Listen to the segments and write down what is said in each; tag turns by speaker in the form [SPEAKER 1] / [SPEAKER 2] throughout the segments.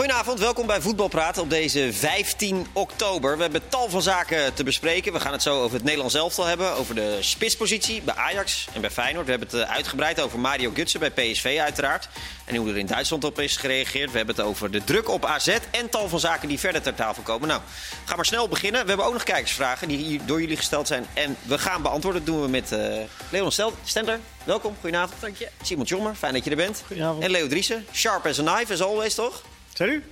[SPEAKER 1] Goedenavond, welkom bij Voetbalpraat op deze 15 oktober. We hebben tal van zaken te bespreken. We gaan het zo over het Nederlands elftal hebben, over de spitspositie bij Ajax en bij Feyenoord. We hebben het eh, uitgebreid over Mario Gutsen bij PSV uiteraard. En hoe er in Duitsland op is gereageerd. We hebben het over de druk op AZ en tal van zaken die verder ter tafel komen. Nou, ga maar snel beginnen. We hebben ook nog kijkersvragen die hier door jullie gesteld zijn. En we gaan beantwoorden. Dat doen we met uh, Leon Stender. Welkom, goedenavond.
[SPEAKER 2] Dank je.
[SPEAKER 1] Simon Tjommer, fijn dat je er bent.
[SPEAKER 3] Goedenavond.
[SPEAKER 1] En Leo Driessen, sharp as a knife as always, toch?
[SPEAKER 3] Sorry?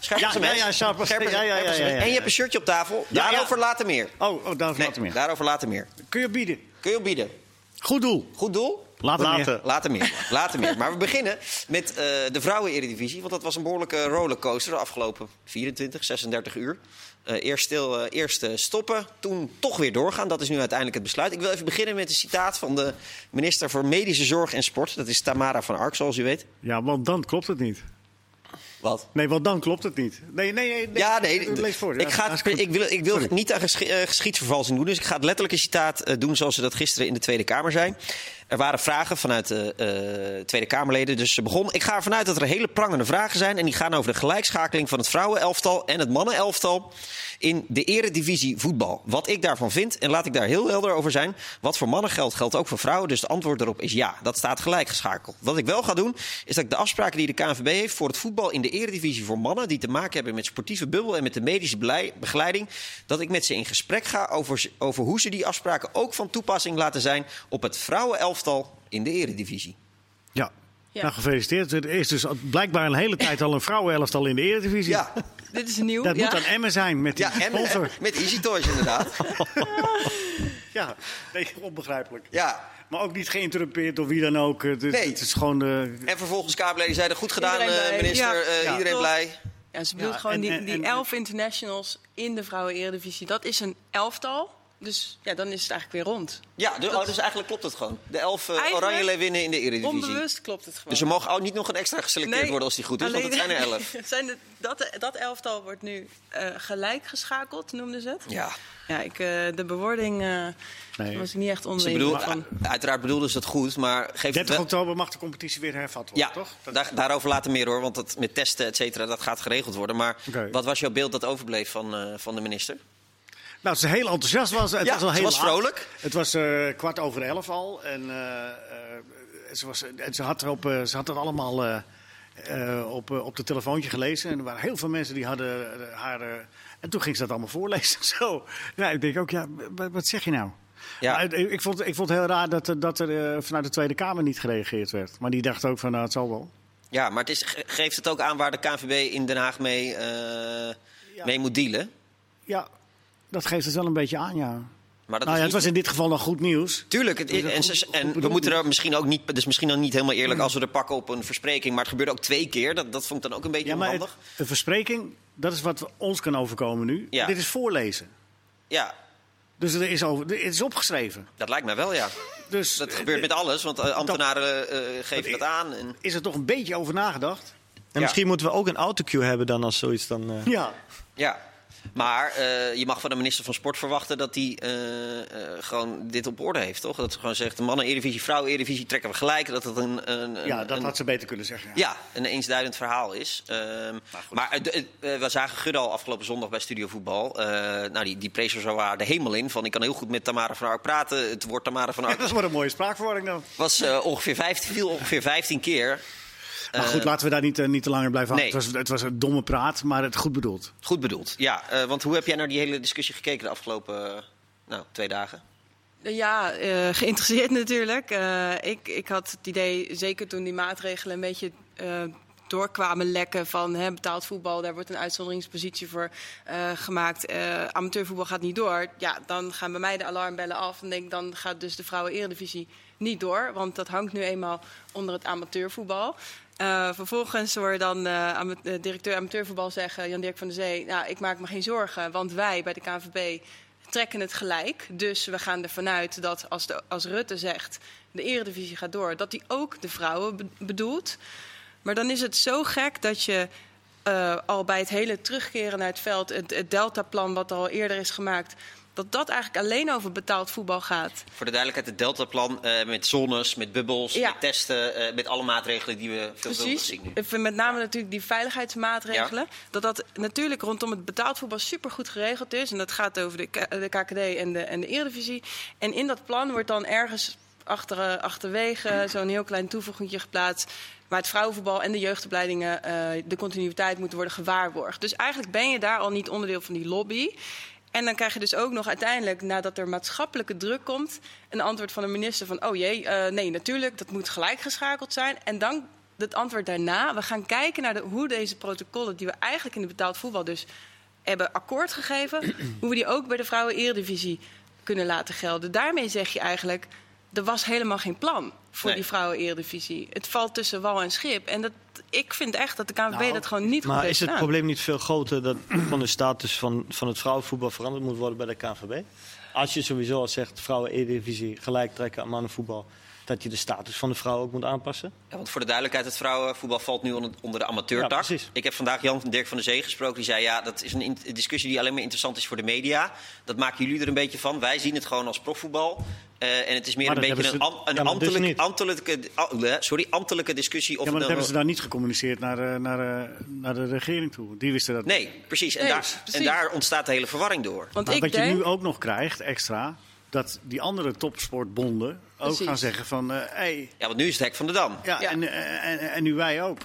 [SPEAKER 1] Scherp
[SPEAKER 3] Ja, ja, ja, ja, ja,
[SPEAKER 1] En je hebt een shirtje op tafel.
[SPEAKER 3] Ja,
[SPEAKER 1] Daarover
[SPEAKER 3] ja.
[SPEAKER 1] later meer.
[SPEAKER 3] Oh, oh daarover
[SPEAKER 1] Nee,
[SPEAKER 3] later meer.
[SPEAKER 1] daarover later meer.
[SPEAKER 3] Kun je bieden?
[SPEAKER 1] Kun je opbieden.
[SPEAKER 3] Goed doel.
[SPEAKER 1] Goed doel?
[SPEAKER 3] Later,
[SPEAKER 4] Later.
[SPEAKER 3] meer.
[SPEAKER 1] Later meer. Later meer. Maar we beginnen met eh, de vrouwen-eredivisie. Want dat was een behoorlijke rollercoaster de afgelopen 24, 36 uur. Eh, eerst, stil, eh, eerst stoppen, toen toch weer doorgaan. Dat is nu uiteindelijk het besluit. Ik wil even beginnen met een citaat van de minister voor Medische Zorg en Sport. Dat is Tamara van Ark, zoals u weet.
[SPEAKER 3] Ja, want dan klopt het niet.
[SPEAKER 1] Wat?
[SPEAKER 3] Nee, want dan klopt het niet. Nee, nee, nee. nee.
[SPEAKER 1] Ja, nee.
[SPEAKER 3] Lees voor.
[SPEAKER 1] Ik, ga het- ik wil, ik wil niet aan eh, geschiedsvervalsing doen. Dus ik ga het letterlijke citaat eh, doen zoals ze dat gisteren in de Tweede Kamer zijn. Er waren vragen vanuit de eh, Tweede Kamerleden. Dus ze begon. Ik ga ervan uit dat er hele prangende vragen zijn. En die gaan over de gelijkschakeling van het vrouwenelftal en het mannenelftal in de eredivisie voetbal. Wat ik daarvan vind, en laat ik daar heel helder over zijn. Wat voor mannen geldt, geldt ook voor vrouwen. Dus het antwoord daarop is ja. Dat staat gelijk geschakeld. Wat ik wel ga doen, is dat ik de afspraken die de KNVB heeft voor het voetbal in de eredivisie voor mannen. die te maken hebben met sportieve bubbel en met de medische begeleiding. dat ik met ze in gesprek ga over, over hoe ze die afspraken ook van toepassing laten zijn. op het vrouwenelftal in de eredivisie.
[SPEAKER 3] Ja.
[SPEAKER 2] Ja.
[SPEAKER 3] Nou, gefeliciteerd. Er is dus blijkbaar een hele tijd al een vrouwenelftal in de Eredivisie.
[SPEAKER 1] Ja,
[SPEAKER 2] Dit is nieuw.
[SPEAKER 3] Dat
[SPEAKER 2] ja.
[SPEAKER 3] moet dan Emmen zijn met die
[SPEAKER 1] ja
[SPEAKER 3] sponsor.
[SPEAKER 1] eh, met Easy Toys inderdaad.
[SPEAKER 3] Ja, onbegrijpelijk.
[SPEAKER 1] Ja.
[SPEAKER 3] Maar ook niet geïnterrumpeerd door wie dan ook. Het is,
[SPEAKER 1] Nee.
[SPEAKER 3] het is gewoon de...
[SPEAKER 1] En vervolgens Kamerleden zeiden goed gedaan,
[SPEAKER 2] Iedereen
[SPEAKER 1] eh, minister.
[SPEAKER 2] Ja.
[SPEAKER 1] eh,
[SPEAKER 3] Ja.
[SPEAKER 1] Iedereen blij.
[SPEAKER 2] Ja, ze bedoelt
[SPEAKER 3] Ja,
[SPEAKER 2] gewoon
[SPEAKER 3] en-
[SPEAKER 2] die, die
[SPEAKER 3] en-
[SPEAKER 2] elf internationals in de vrouwen-eredivisie. Dat is een elftal. Dus ja, dan is het eigenlijk weer rond.
[SPEAKER 1] Ja, de- oh, dus eigenlijk klopt het gewoon. De elf uh, oranje leeuwinnen in de eredivisie.
[SPEAKER 2] Onbewust klopt het gewoon.
[SPEAKER 1] Dus er mogen ook niet nog een extra geselecteerd worden als die goed is, want het zijn er elf.
[SPEAKER 2] zijn de- dat, dat elftal wordt nu eh, gelijk geschakeld, noemden ze het.
[SPEAKER 1] Ja,
[SPEAKER 2] Ja, ik, eh, de bewoording eh
[SPEAKER 3] Nee.
[SPEAKER 2] was ik niet echt
[SPEAKER 1] bedoel,
[SPEAKER 2] van.
[SPEAKER 1] uiteraard bedoelden ze het goed, maar geef het
[SPEAKER 3] 30
[SPEAKER 1] wel...
[SPEAKER 3] oktober mag de competitie weer hervat worden,
[SPEAKER 1] Ja,
[SPEAKER 3] toch? Dat-
[SPEAKER 1] daar, daarover later meer hoor, want dat, met testen, et cetera, dat gaat geregeld worden. Maar wat was jouw beeld dat overbleef van, eh, van de minister?
[SPEAKER 3] Nou, ze heel enthousiast was. Het
[SPEAKER 1] Ja,
[SPEAKER 3] was al
[SPEAKER 1] ze
[SPEAKER 3] heel
[SPEAKER 1] was
[SPEAKER 3] laat.
[SPEAKER 1] vrolijk.
[SPEAKER 3] Het was eh, kwart over elf al. En eh, eh, ze, was, en ze, had eh, ze had het allemaal op, op de telefoontje gelezen. En er waren heel veel mensen die hadden haar... en toen ging ze dat allemaal voorlezen. Zo. Ja, ik denk ook, ja, wat, zeg je nou?
[SPEAKER 1] Ja.
[SPEAKER 3] Maar ik, vond, ik vond het heel raar dat, er- dat er vanuit de Tweede Kamer niet gereageerd werd. Maar die dacht ook van, nou, het zal wel.
[SPEAKER 1] Ja, maar het is, ge- geeft het ook aan waar de KNVB in Den Haag mee,
[SPEAKER 3] Ja.
[SPEAKER 1] mee moet dealen?
[SPEAKER 3] Ja, dat geeft het wel een beetje aan, ja.
[SPEAKER 1] Maar dat
[SPEAKER 3] nou ja, het was in dit geval nog goed nieuws.
[SPEAKER 1] Tuurlijk, het, en,
[SPEAKER 3] goed-
[SPEAKER 1] ze-
[SPEAKER 3] goed
[SPEAKER 1] en we moeten er misschien ook niet, het is misschien dan niet helemaal eerlijk als we er pakken op een verspreking, maar het gebeurde ook twee keer. Dat, dat vond ik dan ook een beetje
[SPEAKER 3] Ja, maar het-
[SPEAKER 1] onhandig.
[SPEAKER 3] een verspreking, dat is wat ons kan overkomen nu.
[SPEAKER 1] Ja.
[SPEAKER 3] Dit is voorlezen.
[SPEAKER 1] Ja,
[SPEAKER 3] Dus er is, over, het is opgeschreven.
[SPEAKER 1] dat lijkt mij wel, ja.
[SPEAKER 3] Dus
[SPEAKER 1] Dat gebeurt met alles, want eh, ambtenaren eh, geven dat aan. En,
[SPEAKER 3] is er toch een beetje over nagedacht?
[SPEAKER 4] En misschien moeten we ook een autocue hebben dan als zoiets dan... eh,
[SPEAKER 3] Ja.
[SPEAKER 1] ja. Maar eh, je mag van de minister van Sport verwachten dat hij eh, eh, gewoon dit op orde heeft, toch? Dat ze gewoon zegt, de mannen-eredivisie, vrouwen-eredivisie trekken we gelijk. Dat het een, een,
[SPEAKER 3] Ja, dat
[SPEAKER 1] een-
[SPEAKER 3] had ze beter kunnen zeggen.
[SPEAKER 1] Ja, een eensduidend verhaal is. Ehm, maar we zagen Gudde al afgelopen zondag bij Studio Voetbal. Nou, die, die prees er zo waar de hemel in. Van, ik kan heel goed met Tamara van Ark praten. Het woord Tamara van Ark
[SPEAKER 3] dat is maar een mooie spraakverwarring dan.
[SPEAKER 1] was ongeveer 15, viel ongeveer 15 keer.
[SPEAKER 3] Maar
[SPEAKER 1] Eh,
[SPEAKER 3] goed, laten we daar niet, eh, niet te langer blijven hangen.
[SPEAKER 1] nee.
[SPEAKER 3] Het, was, het was een domme praat, maar het goed bedoeld.
[SPEAKER 1] Goed bedoeld. Ja, eh, want hoe heb jij naar die hele discussie gekeken de afgelopen nou, twee dagen?
[SPEAKER 2] Ja, eh, geïnteresseerd natuurlijk. Eh, ik, ik had het idee, zeker toen die maatregelen een beetje eh, doorkwamen lekken van hè, betaald voetbal, daar wordt een uitzonderingspositie voor eh, gemaakt. Eh, amateurvoetbal gaat niet door. Ja, dan gaan bij mij de alarmbellen af en denk dan gaat dus de vrouwen-eredivisie niet door, want dat hangt nu eenmaal onder het amateurvoetbal. Eh, vervolgens hoor dan eh, ama- eh, directeur amateurvoetbal zeggen, Jan-Dirk van der Zee... Nou, ik maak me geen zorgen, want wij bij de KNVB trekken het gelijk. Dus we gaan ervan uit dat als, de, als Rutte zegt... de eredivisie gaat door, dat hij ook de vrouwen be- bedoelt. Maar dan is het zo gek dat je al bij het hele terugkeren naar het veld... het, het deltaplan wat al eerder is gemaakt... dat dat eigenlijk alleen over betaald voetbal gaat.
[SPEAKER 1] Voor de duidelijkheid, het deltaplan eh met zones, met bubbels,
[SPEAKER 2] Ja.
[SPEAKER 1] met testen, eh, met alle maatregelen die we veelvuldig
[SPEAKER 2] Precies.
[SPEAKER 1] zien nu.
[SPEAKER 2] Ik vind met name natuurlijk die veiligheidsmaatregelen. Dat dat natuurlijk rondom het betaald voetbal supergoed geregeld is. En dat gaat over de, K- de KKD en de, en de Eredivisie. En in dat plan wordt dan ergens achter, eh, achterwege zo'n heel klein toevoegingje geplaatst. Waar het vrouwenvoetbal en de jeugdopleidingen eh, de continuïteit moeten worden gewaarborgd. Dus eigenlijk ben je daar al niet onderdeel van die lobby. En dan krijg je dus ook nog uiteindelijk, nadat er maatschappelijke druk komt, een antwoord van de minister van: oh jee, eh, nee, natuurlijk, dat moet gelijk geschakeld zijn. En dan het antwoord daarna, we gaan kijken naar de, hoe deze protocollen, die we eigenlijk in het betaald voetbal dus hebben akkoord gegeven, hoe we die ook bij de vrouwen-eredivisie kunnen laten gelden. Daarmee zeg je eigenlijk, er was helemaal geen plan voor
[SPEAKER 1] Nee.
[SPEAKER 2] die vrouwen-eredivisie. Het valt tussen wal en schip. En dat, ik vind echt dat de KNVB
[SPEAKER 3] Nou,
[SPEAKER 2] dat gewoon niet goed
[SPEAKER 4] Maar is het probleem niet veel groter dat van de status van, van het vrouwenvoetbal veranderd moet worden bij de KNVB? Als je sowieso al zegt vrouwen-eredivisie gelijk trekken aan mannenvoetbal, dat je de status van de vrouw ook moet aanpassen?
[SPEAKER 1] Ja, want voor de duidelijkheid, het vrouwenvoetbal valt nu onder, de amateurtak.
[SPEAKER 4] Ja, precies.
[SPEAKER 1] ik heb vandaag Jan Dirk van der Zee gesproken. Die zei, ja, dat is een discussie die alleen maar interessant is voor de media. Dat maken jullie er een beetje van. Wij zien het gewoon als profvoetbal. Eh, en het is meer
[SPEAKER 3] Maar
[SPEAKER 1] een beetje een, am- een
[SPEAKER 4] Ja, dus
[SPEAKER 1] ambtelijk, ambtelijke, ah, eh, sorry, ambtelijke discussie. Of
[SPEAKER 3] Ja, maar dat hebben ze daar niet gecommuniceerd naar, eh, naar, eh, naar de regering toe. Die wisten dat.
[SPEAKER 1] Nee, precies. En,
[SPEAKER 2] Nee,
[SPEAKER 1] daar,
[SPEAKER 2] precies.
[SPEAKER 1] en daar ontstaat de hele verwarring door.
[SPEAKER 2] Want
[SPEAKER 3] Maar
[SPEAKER 2] ik
[SPEAKER 3] wat
[SPEAKER 2] denk,
[SPEAKER 3] je nu ook nog krijgt, extra, dat die andere topsportbonden ook
[SPEAKER 2] Precies.
[SPEAKER 3] gaan zeggen van... eh hey,
[SPEAKER 1] Ja, want nu is het hek van de dam.
[SPEAKER 3] ja,
[SPEAKER 2] Ja.
[SPEAKER 3] En, eh, en, en nu wij ook.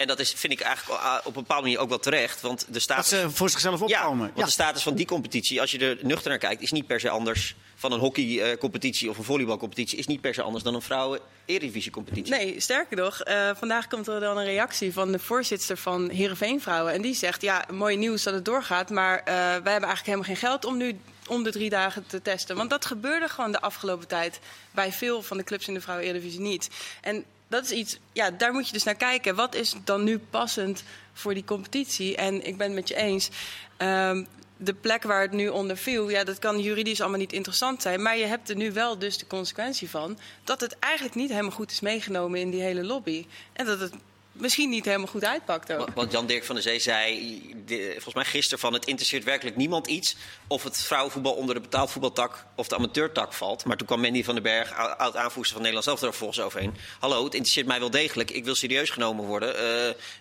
[SPEAKER 1] En dat is, vind ik eigenlijk ah, op een bepaalde manier ook wel terecht. Want de
[SPEAKER 3] Dat
[SPEAKER 1] status,
[SPEAKER 3] ze voor zichzelf
[SPEAKER 1] ja,
[SPEAKER 3] opkomen.
[SPEAKER 1] want de status van die competitie, als je er nuchter naar kijkt, is niet per se anders. Van een hockeycompetitie of een volleybalcompetitie is niet per se anders dan een vrouwen-eredivisie-competitie.
[SPEAKER 2] Nee, sterker nog, eh, vandaag komt er dan een reactie van de voorzitter van Heerenveen Vrouwen. En die zegt, ja, mooi nieuws dat het doorgaat, maar eh, wij hebben eigenlijk helemaal geen geld om nu om de drie dagen te testen. Want dat gebeurde gewoon de afgelopen tijd bij veel van de clubs in de Vrouwen-Eredivisie niet. En dat is iets, ja, daar moet je dus naar kijken. Wat is dan nu passend voor die competitie? En ik ben het met je eens. ehm, de plek waar het nu onder viel, ja, dat kan juridisch allemaal niet interessant zijn. Maar je hebt er nu wel dus de consequentie van dat het eigenlijk niet helemaal goed is meegenomen in die hele lobby. En dat het misschien niet helemaal goed uitpakt ook.
[SPEAKER 1] Wa- Want Jan-Dirk van der Zee zei, de- volgens mij gisteren, van het interesseert werkelijk niemand iets of het vrouwenvoetbal onder de betaald voetbaltak of de amateurtak valt. Maar toen kwam Mandy van den Berg, ou- oud-aanvoerster van Nederland zelf, er volgens overheen. Hallo, het interesseert mij wel degelijk. Ik wil serieus genomen worden. Eh,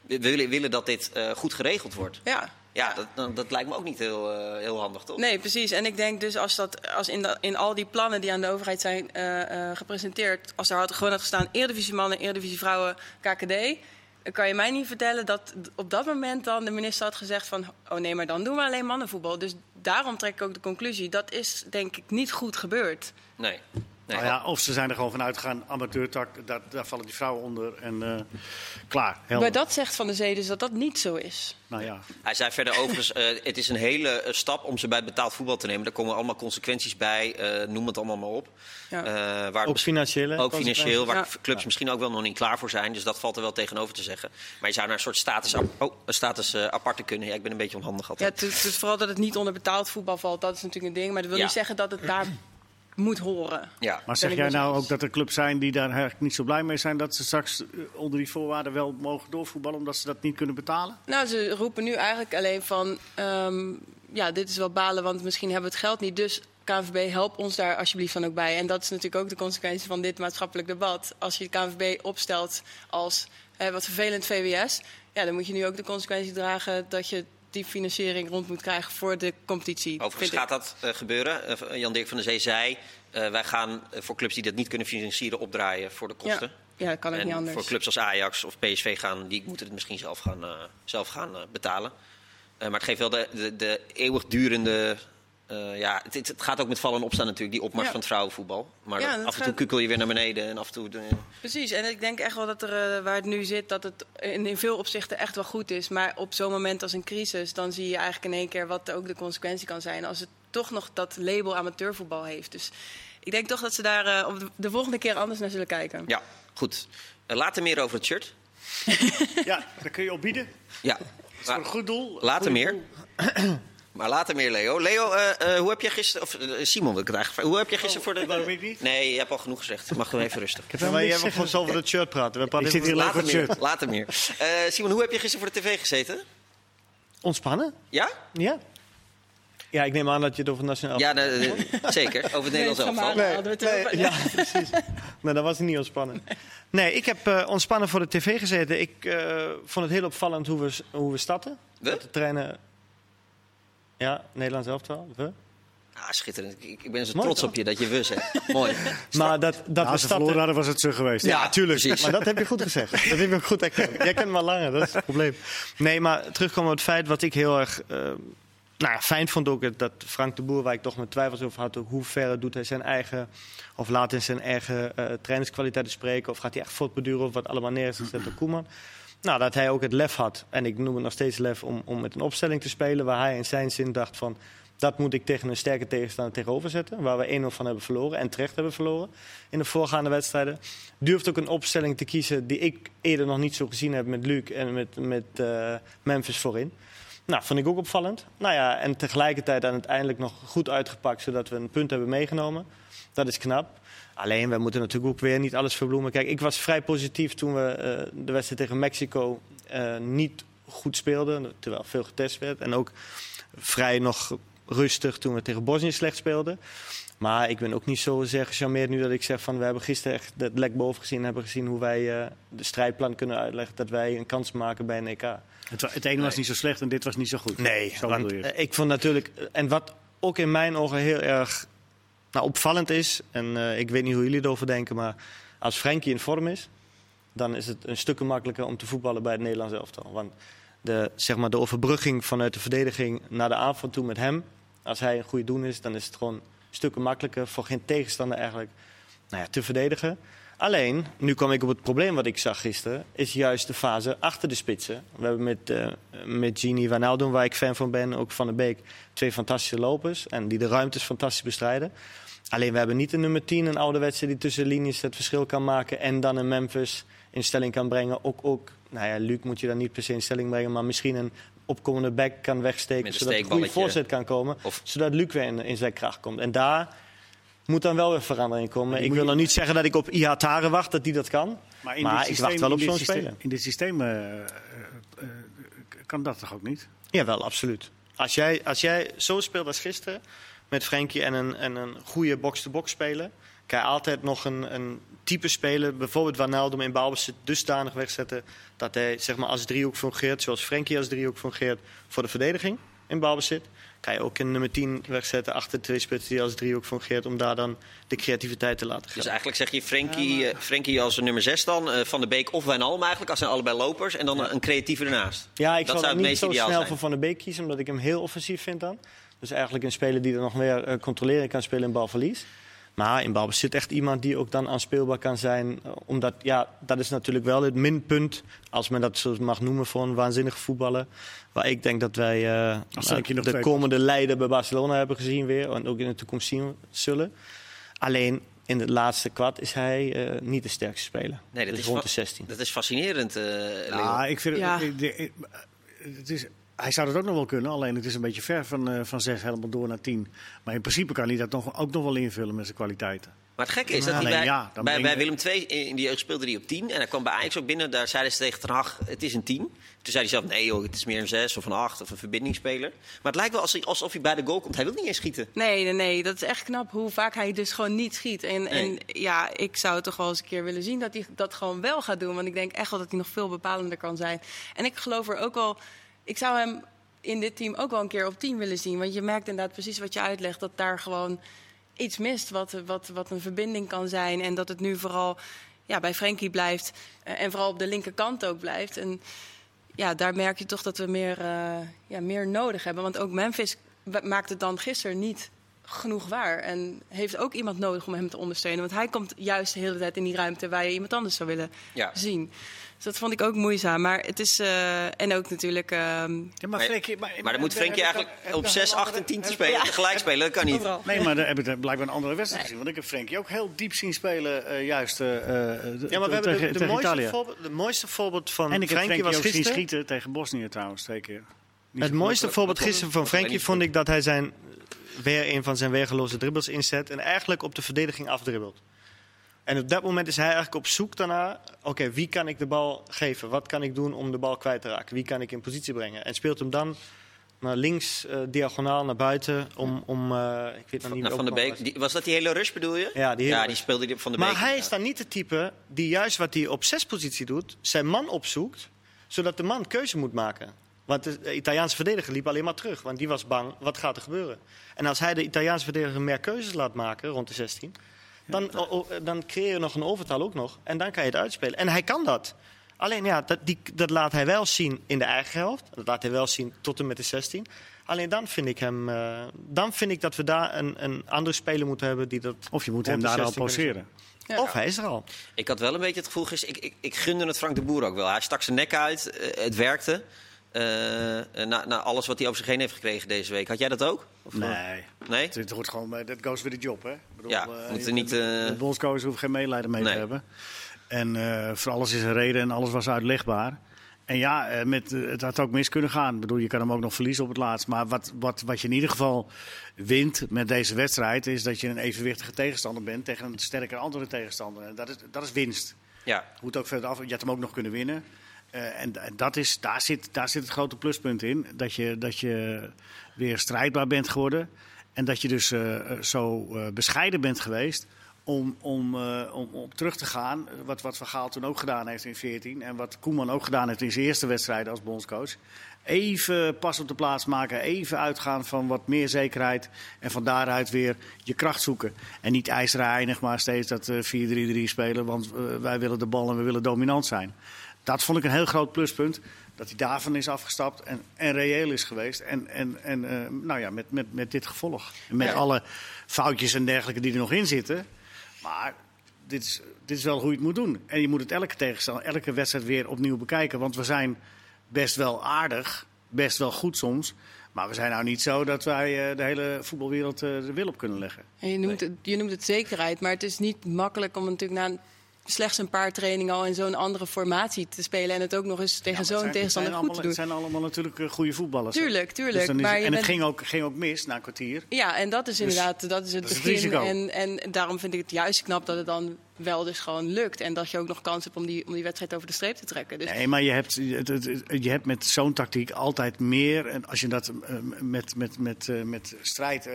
[SPEAKER 1] we willen, willen dat dit eh, goed geregeld wordt.
[SPEAKER 2] Ja.
[SPEAKER 1] Ja, dat, dat, lijkt me ook niet heel, eh, heel handig, toch?
[SPEAKER 2] Nee, precies. En ik denk dus als, dat, als in, in al die plannen die aan de overheid zijn gepresenteerd, als er had, gewoon had gestaan Eredivisie mannen, Eredivisie vrouwen, KKD, kan je mij niet vertellen dat op dat moment dan de minister had gezegd van, oh nee, maar dan doen we alleen mannenvoetbal. Dus daarom trek ik ook de conclusie, dat is denk ik niet goed gebeurd.
[SPEAKER 1] Nee. Nee.
[SPEAKER 3] Nou ja, of ze zijn er gewoon van uitgegaan, amateurtak, daar, daar vallen die vrouwen onder en eh, klaar. Helder.
[SPEAKER 2] Maar dat zegt Van de Zee dus dat dat niet zo is.
[SPEAKER 3] Nou ja,
[SPEAKER 1] Hij zei verder overigens, eh, het is een hele eh, stap om ze bij betaald voetbal te nemen. Daar komen allemaal consequenties bij, eh, noem het allemaal maar op.
[SPEAKER 2] Ja.
[SPEAKER 1] Eh, waar
[SPEAKER 4] Ook financiële
[SPEAKER 1] Ook financieel, waar
[SPEAKER 2] Ja.
[SPEAKER 1] clubs misschien ook wel nog niet klaar voor zijn. Dus dat valt er wel tegenover te zeggen. Maar je zou naar een soort status, oh, een status aparte kunnen. Ja, ik ben een beetje onhandig
[SPEAKER 2] Ja,
[SPEAKER 1] altijd.
[SPEAKER 2] het is dus vooral dat het niet onder betaald voetbal valt, dat is natuurlijk een ding. Maar dat wil
[SPEAKER 1] Ja.
[SPEAKER 2] niet zeggen dat het daar moet horen.
[SPEAKER 1] Ja.
[SPEAKER 3] maar zeg jij nou ook dat er clubs zijn die daar eigenlijk niet zo blij mee zijn dat ze straks eh, onder die voorwaarden wel mogen doorvoetballen omdat ze dat niet kunnen betalen?
[SPEAKER 2] Nou, ze roepen nu eigenlijk alleen van... ehm, ja, dit is wel balen, want misschien hebben we het geld niet. Dus KNVB, help ons daar alsjeblieft dan ook bij. En dat is natuurlijk ook de consequentie van dit maatschappelijk debat. Als je de KNVB opstelt als eh, wat vervelend VWS... Ja, dan moet je nu ook de consequentie dragen dat je die financiering rond moet krijgen voor de competitie.
[SPEAKER 1] Overigens gaat dat eh, gebeuren. Eh, Jan-Dirk van der Zee zei, eh, wij gaan voor clubs die dat niet kunnen financieren opdraaien voor de kosten.
[SPEAKER 2] Ja, ja, dat kan ook
[SPEAKER 1] en
[SPEAKER 2] niet anders.
[SPEAKER 1] voor clubs als Ajax of PSV gaan, die moeten het misschien zelf gaan, zelf gaan betalen. Maar het geeft wel de, de, de eeuwigdurende... eh, ja, het, het gaat ook met vallen en opstaan natuurlijk, die opmars
[SPEAKER 2] Ja.
[SPEAKER 1] van het vrouwenvoetbal. Maar
[SPEAKER 2] Ja, dat
[SPEAKER 1] af en toe
[SPEAKER 2] gaat-
[SPEAKER 1] kukkel je weer naar beneden en af en toe... eh,
[SPEAKER 2] Precies, en ik denk echt wel dat er, eh, waar het nu zit, dat het in, in veel opzichten echt wel goed is. Maar op zo'n moment als een crisis, dan zie je eigenlijk in één keer wat ook de consequentie kan zijn. Als het toch nog dat label amateurvoetbal heeft. Dus ik denk toch dat ze daar eh, op de, de volgende keer anders naar zullen kijken.
[SPEAKER 1] ja, goed. Later meer over het shirt.
[SPEAKER 3] Ja, daar kun je op bieden.
[SPEAKER 1] Ja.
[SPEAKER 3] Dat is voor een goed doel.
[SPEAKER 1] Later meer.
[SPEAKER 3] doel.
[SPEAKER 1] Maar later meer, Leo. Leo, eh, eh, hoe heb je gisteren... Of eh, Simon wil ik het eigenlijk vragen. Hoe heb je gisteren voor de...
[SPEAKER 3] Oh, waarom ik niet?
[SPEAKER 1] Nee, je hebt al genoeg gezegd. Mag gewoon even rustig.
[SPEAKER 3] heb
[SPEAKER 4] Ja, maar jij gewoon zo over het shirt praten. We praten
[SPEAKER 3] Ik zit
[SPEAKER 4] even
[SPEAKER 3] hier
[SPEAKER 1] Later
[SPEAKER 3] het
[SPEAKER 1] meer. Later meer. Eh, Simon, hoe heb je gisteren voor de tv gezeten?
[SPEAKER 4] ontspannen.
[SPEAKER 1] Ja?
[SPEAKER 4] Ja. Ja, ik neem aan dat je het over het nationaal...
[SPEAKER 1] Ja, nee, nee, zeker. Over het Nederlands
[SPEAKER 2] Nee,
[SPEAKER 1] elftal.
[SPEAKER 2] We het over.
[SPEAKER 4] ja, precies. Maar dat was het niet ontspannen. Nee, ik heb eh, ontspannen voor de tv gezeten. Ik eh, vond het heel opvallend hoe we, hoe we starten.
[SPEAKER 1] We?
[SPEAKER 4] Dat de treinen... Ja, Nederlands elftal. We.
[SPEAKER 1] Ah, schitterend. Ik, ik ben zo
[SPEAKER 4] Mooi,
[SPEAKER 1] trots
[SPEAKER 4] toch?
[SPEAKER 1] op je dat je we zegt. Mooi.
[SPEAKER 4] Maar dat, dat
[SPEAKER 3] Als
[SPEAKER 4] we starten...
[SPEAKER 3] hadden, was het zo geweest.
[SPEAKER 4] Ja, tuurlijk.
[SPEAKER 1] precies.
[SPEAKER 4] Maar dat heb je goed gezegd. Dat heb je ook goed erkend. Jij kent me al langer, dat is het probleem. Nee, maar terugkomen op het feit wat ik heel erg eh, nou ja, fijn vond ook... dat Frank de Boer, waar ik toch mijn twijfels over had... hoe ver doet hij zijn eigen... of laat hij zijn eigen eh trainingskwaliteiten spreken... of gaat hij echt voortbeduren of wat allemaal neer is gezet door Koeman. Nou, dat hij ook het lef had, en ik noem het nog steeds lef... om, om met een opstelling te spelen waar hij in zijn zin dacht van... Dat moet ik tegen een sterke tegenstander tegenover zetten. Waar we 1-0 van hebben verloren en terecht hebben verloren in de voorgaande wedstrijden. Durft ook een opstelling te kiezen die ik eerder nog niet zo gezien heb met Luc en met, met eh, Memphis voorin. Nou, vond ik ook opvallend. Nou ja, en tegelijkertijd uiteindelijk nog goed uitgepakt, zodat we een punt hebben meegenomen. Dat is knap. Alleen, we moeten natuurlijk ook weer niet alles verbloemen. Kijk, ik was vrij positief toen we eh, de wedstrijd tegen Mexico eh, niet goed speelden. Terwijl veel getest werd. En ook vrij nog rustig toen we tegen Bosnië slecht speelden. Maar ik ben ook niet zo zeer gecharmeerd nu dat ik zeg van... we hebben gisteren echt het lek boven gezien. hebben gezien hoe wij eh, de strijdplan kunnen uitleggen. Dat wij een kans maken bij een EK.
[SPEAKER 3] Het, het ene was niet zo slecht en dit was niet zo goed.
[SPEAKER 4] Nee,
[SPEAKER 3] zo
[SPEAKER 4] want
[SPEAKER 3] je.
[SPEAKER 4] ik vond natuurlijk... En wat ook in mijn ogen heel erg nou, opvallend is... en eh, ik weet niet hoe jullie erover denken... maar als Frenkie in vorm is... dan is het een stuk makkelijker om te voetballen bij het Nederlands elftal. Want de, zeg maar, de overbrugging vanuit de verdediging naar de aanval toe met hem... als hij een goede doen is, dan is het gewoon stukken makkelijker... voor geen tegenstander eigenlijk nou ja, te verdedigen. Alleen, nu kwam ik op het probleem wat ik zag gisteren... is juist de fase achter de spitsen. We hebben met, eh met Gini Wijnaldum, waar ik fan van ben... ook Van de Beek, twee fantastische lopers... en die de ruimtes fantastisch bestrijden. Alleen, we hebben niet een nummer 10, een ouderwetse... die tussen linies het verschil kan maken... en dan een Memphis in stelling kan brengen. Ook, ook nou ja, Luc moet je dan niet per se in stelling brengen... maar misschien een opkomende back kan wegsteken... Zodat een goede voorzet kan komen...
[SPEAKER 1] Of-
[SPEAKER 4] zodat Luc weer in, in zijn kracht komt. En daar moet dan wel weer verandering komen. Ik wil
[SPEAKER 3] je-
[SPEAKER 4] nog niet zeggen dat ik op Ihatare wacht, dat die dat kan.
[SPEAKER 3] Maar, in
[SPEAKER 4] Maar
[SPEAKER 3] dit
[SPEAKER 4] ik
[SPEAKER 3] systeem-
[SPEAKER 4] wacht wel op zo'n
[SPEAKER 3] systeem-
[SPEAKER 4] speler.
[SPEAKER 3] In dit systeem eh, eh, eh, kan dat toch ook niet?
[SPEAKER 4] Jawel, absoluut. Als jij, als jij zo speelt als gisteren, met Frenkie en een, en een goede box-to-box speler... kan je altijd nog een, een type speler, bijvoorbeeld Wijnaldum in balbezit... dusdanig wegzetten dat hij zeg maar, als driehoek fungeert... zoals Frenkie als driehoek fungeert voor de verdediging in balbezit... kan je ook een nummer 10 wegzetten achter twee spitsen die als driehoek fungeert... om daar dan de creativiteit te laten
[SPEAKER 1] Dus
[SPEAKER 4] gaan.
[SPEAKER 1] eigenlijk zeg je Frenkie, eh, Frenkie als nummer 6 dan, eh, Van de Beek of Wijnaldum eigenlijk, als zijn allebei lopers. En dan een creatieve ernaast.
[SPEAKER 4] Ja, ik
[SPEAKER 1] dat
[SPEAKER 4] zou
[SPEAKER 1] het
[SPEAKER 4] niet zo snel
[SPEAKER 1] zijn.
[SPEAKER 4] voor Van der Beek kiezen, omdat ik hem heel offensief vind dan. Dus eigenlijk een speler die er nog meer eh, controleren kan spelen in balverlies. Maar in balbezit echt iemand die ook dan aanspeelbaar kan zijn. eh, Omdat, ja, dat is natuurlijk wel het minpunt, als men dat zo mag noemen, voor een waanzinnige voetballer. Waar ik denk dat wij eh, de komende leider bij Barcelona hebben gezien weer. En ook in de toekomst zien zullen. Alleen in het laatste kwart is hij eh, niet de sterkste speler.
[SPEAKER 1] Nee, dat
[SPEAKER 4] dus
[SPEAKER 1] is
[SPEAKER 4] rond de 16.
[SPEAKER 1] Dat is fascinerend, eh Leo.
[SPEAKER 3] Ja, ik vind
[SPEAKER 2] Ja.
[SPEAKER 3] het, het is, hij zou dat ook nog wel kunnen, alleen het is een beetje ver van, eh, van 6 helemaal door naar 10. Maar in principe kan hij dat nog, ook nog wel invullen met zijn kwaliteiten.
[SPEAKER 1] Maar het gekke is dat hij bij,
[SPEAKER 3] ja,
[SPEAKER 1] bij, Willem II in die jeugd speelde hij op 10. En hij kwam bij Ajax ook binnen. Daar zeiden ze tegen Ten Hag, het is een 10. Toen zei hij zelf, nee joh, het is meer een 6 of een 8 of een verbindingsspeler. Maar het lijkt wel alsof hij bij de goal komt. Hij wil niet eens schieten.
[SPEAKER 2] Nee, nee, nee, dat is echt knap hoe vaak hij dus gewoon niet schiet. En,
[SPEAKER 1] Nee.
[SPEAKER 2] en ja, ik zou toch wel eens een keer willen zien dat hij dat gewoon wel gaat doen. Want ik denk echt wel dat hij nog veel bepalender kan zijn. En ik geloof er ook wel, ik zou hem in dit team ook wel een keer op 10 willen zien. Want je merkt inderdaad precies wat je uitlegt, dat daar gewoon iets mist wat, wat, wat een verbinding kan zijn. En dat het nu vooral ja, bij Frenkie blijft. eh, en vooral op de linkerkant ook blijft. En ja, daar merk je toch dat we meer, eh, ja, meer nodig hebben. Want ook Memphis maakt het dan gisteren niet genoeg waar. En heeft ook iemand nodig om hem te ondersteunen. Want hij komt juist de hele tijd in die ruimte waar je iemand anders zou willen
[SPEAKER 1] Ja.
[SPEAKER 2] zien. Dus dat vond ik ook moeizaam. Maar het is. eh, en ook natuurlijk. ehm,
[SPEAKER 3] Ja,
[SPEAKER 1] Maar,
[SPEAKER 3] Frenkie-
[SPEAKER 1] maar dan moet Frenkie
[SPEAKER 3] heb
[SPEAKER 1] eigenlijk
[SPEAKER 3] heb
[SPEAKER 1] op
[SPEAKER 3] ik
[SPEAKER 1] 6,
[SPEAKER 3] een
[SPEAKER 1] 8 en
[SPEAKER 3] andere-
[SPEAKER 1] 10 te
[SPEAKER 3] heb-
[SPEAKER 1] spelen. Tegelijk spelen, dat kan niet.
[SPEAKER 3] Nee, maar daar heb ik blijkbaar een andere wedstrijd gezien. Want ik heb Frenkie ook heel diep zien spelen, eh, juist eh,
[SPEAKER 4] Ja, maar we
[SPEAKER 3] tegen,
[SPEAKER 4] hebben de, de, mooiste
[SPEAKER 3] Italië.
[SPEAKER 4] voorbeeld, de mooiste voorbeeld van
[SPEAKER 3] En ik heb
[SPEAKER 4] Frenkie was
[SPEAKER 3] ook zien
[SPEAKER 4] gisteren.
[SPEAKER 3] schieten tegen Bosnië trouwens, twee keer. Niet
[SPEAKER 4] Het mooiste voorbeeld gisteren van Frenkie vond ik dat hij zijn, weer een van zijn weergeloze dribbles inzet en eigenlijk op de verdediging afdribbelt. En op dat moment is hij eigenlijk op zoek daarna, oké, wie kan ik de bal geven? Wat kan ik doen om de bal kwijt te raken? Wie kan ik in positie brengen? En speelt hem dan naar links, eh, diagonaal naar buiten. Om, om eh, ik weet nog niet wie
[SPEAKER 1] van de Beek.
[SPEAKER 4] was.
[SPEAKER 1] Die, was dat die hele rush bedoel je?
[SPEAKER 4] Ja, die hele
[SPEAKER 1] ja, die speelde die Van de Beek.
[SPEAKER 4] Maar hij is dan niet de type die juist wat hij op zes positie doet, zijn man opzoekt, zodat de man keuze moet maken. Want de Italiaanse verdediger liep alleen maar terug, want die was bang, wat gaat er gebeuren? En als hij de Italiaanse verdediger meer keuzes laat maken rond de 16, dan, o- o- dan creëer je nog een overtal ook nog. En dan kan je het uitspelen. En hij kan dat. Alleen ja, dat, die, dat laat hij wel zien in de eigen helft. Dat laat hij wel zien tot en met de 16. Alleen dan vind ik hem. eh, dan vind ik dat we daar een, een andere speler moeten hebben die dat.
[SPEAKER 3] Of je moet hem daar al
[SPEAKER 4] 16 kunnen
[SPEAKER 3] poseren.
[SPEAKER 2] Ja.
[SPEAKER 4] Of hij is er al.
[SPEAKER 1] Ik had wel een beetje het gevoel. Ik, ik, ik gunde het Frank de Boer ook wel. Hij stak zijn nek uit. eh, het werkte. Eh, na, na alles wat hij over zich heen heeft gekregen deze week. Had jij dat ook? Of, eh,
[SPEAKER 3] Nee.
[SPEAKER 1] Nee?
[SPEAKER 3] Het, het hoort gewoon, dat goes with the job, hè? Ik bedoel,
[SPEAKER 1] Ja,
[SPEAKER 3] eh,
[SPEAKER 1] moet er niet, eh,
[SPEAKER 3] De bondscoach hoeft geen medelijden mee
[SPEAKER 1] Nee.
[SPEAKER 3] te hebben. En eh, voor alles is een reden en alles was uitlegbaar. En ja, eh, met, eh, het had ook mis kunnen gaan. Ik bedoel, je kan hem ook nog verliezen op het laatst. Maar wat, wat, wat je in ieder geval wint met deze wedstrijd... is dat je een evenwichtige tegenstander bent tegen een sterker andere tegenstander. En dat is, dat is winst.
[SPEAKER 1] Ja.
[SPEAKER 3] Moet ook verder af. Je had hem ook nog kunnen winnen. Eh, en dat is, daar, zit, daar zit het grote pluspunt in. Dat je, dat je weer strijdbaar bent geworden. En dat je dus eh, eh, zo bescheiden bent geweest om, om, om op terug te gaan. Wat, wat Van Gaal toen ook gedaan heeft in 2014. En wat Koeman ook gedaan heeft in zijn eerste wedstrijd als bondscoach. Even pas op de plaats maken. Even uitgaan van wat meer zekerheid. En van daaruit weer je kracht zoeken. En niet ijzerheinig, maar steeds dat eh, 4-3-3 spelen. Want wij willen de bal en we willen dominant zijn. Dat vond ik een heel groot pluspunt. Dat hij daarvan is afgestapt en, en reëel is geweest. En, en, en eh, nou ja, met, met, met dit gevolg. Met
[SPEAKER 1] Ja.
[SPEAKER 3] alle foutjes en dergelijke die er nog in zitten. Maar dit is, dit is wel hoe je het moet doen. En je moet het elke tegenstander, elke wedstrijd weer opnieuw bekijken. Want we zijn best wel aardig, best wel goed soms. Maar we zijn nou niet zo dat wij eh, de hele voetbalwereld eh, de wil op kunnen leggen.
[SPEAKER 2] En je, noemt het, je noemt het zekerheid, maar het is niet makkelijk om natuurlijk na een- slechts een paar trainingen al in zo'n andere formatie te spelen. En het ook nog eens tegen
[SPEAKER 3] Ja,
[SPEAKER 2] zo'n tegenstander goed
[SPEAKER 3] zijn
[SPEAKER 2] te
[SPEAKER 3] allemaal,
[SPEAKER 2] doen.
[SPEAKER 3] Het zijn allemaal natuurlijk eh, goede voetballers.
[SPEAKER 2] Tuurlijk, tuurlijk.
[SPEAKER 3] Dus is-
[SPEAKER 2] maar
[SPEAKER 3] en het ging ook, ging ook mis na een kwartier.
[SPEAKER 2] Ja, en dat is
[SPEAKER 3] Dus
[SPEAKER 2] inderdaad dat is het
[SPEAKER 3] dat is het
[SPEAKER 2] begin. en, en daarom vind ik het juist knap dat het dan wel dus gewoon lukt. En dat je ook nog kans hebt om die, om die wedstrijd over de streep te trekken. Dus
[SPEAKER 3] Nee, maar je hebt, je hebt met zo'n tactiek altijd meer. En als je dat eh, met, met, met, eh, met strijd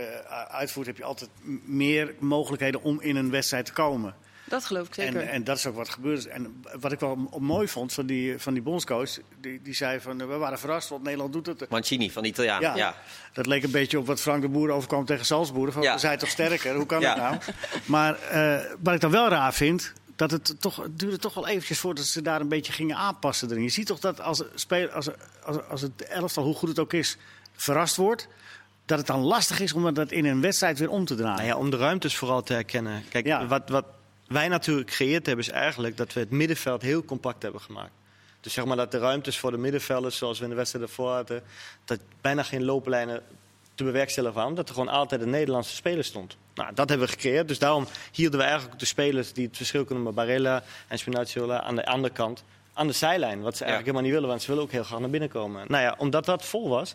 [SPEAKER 3] uitvoert, heb je altijd meer mogelijkheden om in een wedstrijd te komen.
[SPEAKER 2] Dat geloof ik zeker.
[SPEAKER 3] En, en dat is ook wat gebeurd is. En wat ik wel mooi vond van die, van die bondscoach, die, die zei van eh, we waren verrast, want Nederland doet het.
[SPEAKER 1] Mancini van de Italiaan.
[SPEAKER 3] Ja.
[SPEAKER 1] Ja.
[SPEAKER 3] Dat leek een beetje op wat Frank de Boer overkwam tegen Salzburg. Van,
[SPEAKER 1] Ja.
[SPEAKER 3] We zijn toch sterker, hoe kan
[SPEAKER 1] Ja.
[SPEAKER 3] dat nou? Maar eh, wat ik dan wel raar vind, dat het, toch, het duurde toch wel eventjes voordat ze daar een beetje gingen aanpassen erin. Je ziet toch dat als, speel, als, als, als het elftal, hoe goed het ook is, verrast wordt... dat het dan lastig is om dat in een wedstrijd weer om te draaien.
[SPEAKER 4] Nou ja, om de ruimtes vooral te herkennen. Kijk,
[SPEAKER 3] Ja.
[SPEAKER 4] wat, wat wij natuurlijk gecreëerd hebben, is eigenlijk dat we het middenveld heel compact hebben gemaakt. Dus zeg maar dat de ruimtes voor de middenvelders, zoals we in de wedstrijd ervoor hadden, dat bijna geen looplijnen te bewerkstelligen waren, omdat er gewoon altijd een Nederlandse speler stond. Nou, dat hebben we gecreëerd. Dus daarom hielden we eigenlijk de spelers die het verschil kunnen maken, Barella en Spinazzola, aan de andere kant, aan de zijlijn. Wat ze eigenlijk helemaal niet willen, want ze willen ook heel graag naar binnen komen. Nou ja, omdat dat vol was,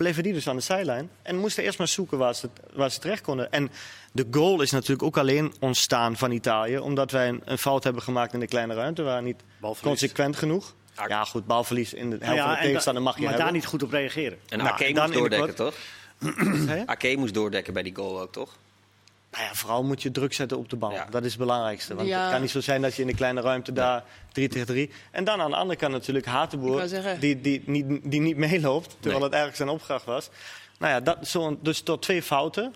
[SPEAKER 4] bleven die dus aan de zijlijn. En moesten eerst maar zoeken waar ze, waar ze terecht konden. En de goal is natuurlijk ook alleen ontstaan van Italië. Omdat wij een, een fout hebben gemaakt in de kleine ruimte. We waren niet
[SPEAKER 3] Balverlies.
[SPEAKER 4] consequent genoeg. Ja, goed, balverlies in de helft
[SPEAKER 3] Nou ja,
[SPEAKER 4] van de tegenstander mag je
[SPEAKER 3] maar
[SPEAKER 4] hebben.
[SPEAKER 3] daar niet goed op reageren.
[SPEAKER 1] En
[SPEAKER 4] Nou,
[SPEAKER 1] Ake moest doordekken, toch? Ake moest doordekken bij die goal ook, toch?
[SPEAKER 4] Nou ja, vooral moet je druk zetten op de bal.
[SPEAKER 1] Ja.
[SPEAKER 4] Dat is het belangrijkste. Want
[SPEAKER 2] Ja.
[SPEAKER 4] het kan niet zo zijn dat je in de kleine ruimte daar 3 tegen 3... En dan aan de andere kant natuurlijk Hatenboer, die, die, niet, die niet meeloopt. Terwijl
[SPEAKER 1] Nee.
[SPEAKER 4] het eigenlijk zijn opdracht was. Nou ja, dat, zo, dus door twee fouten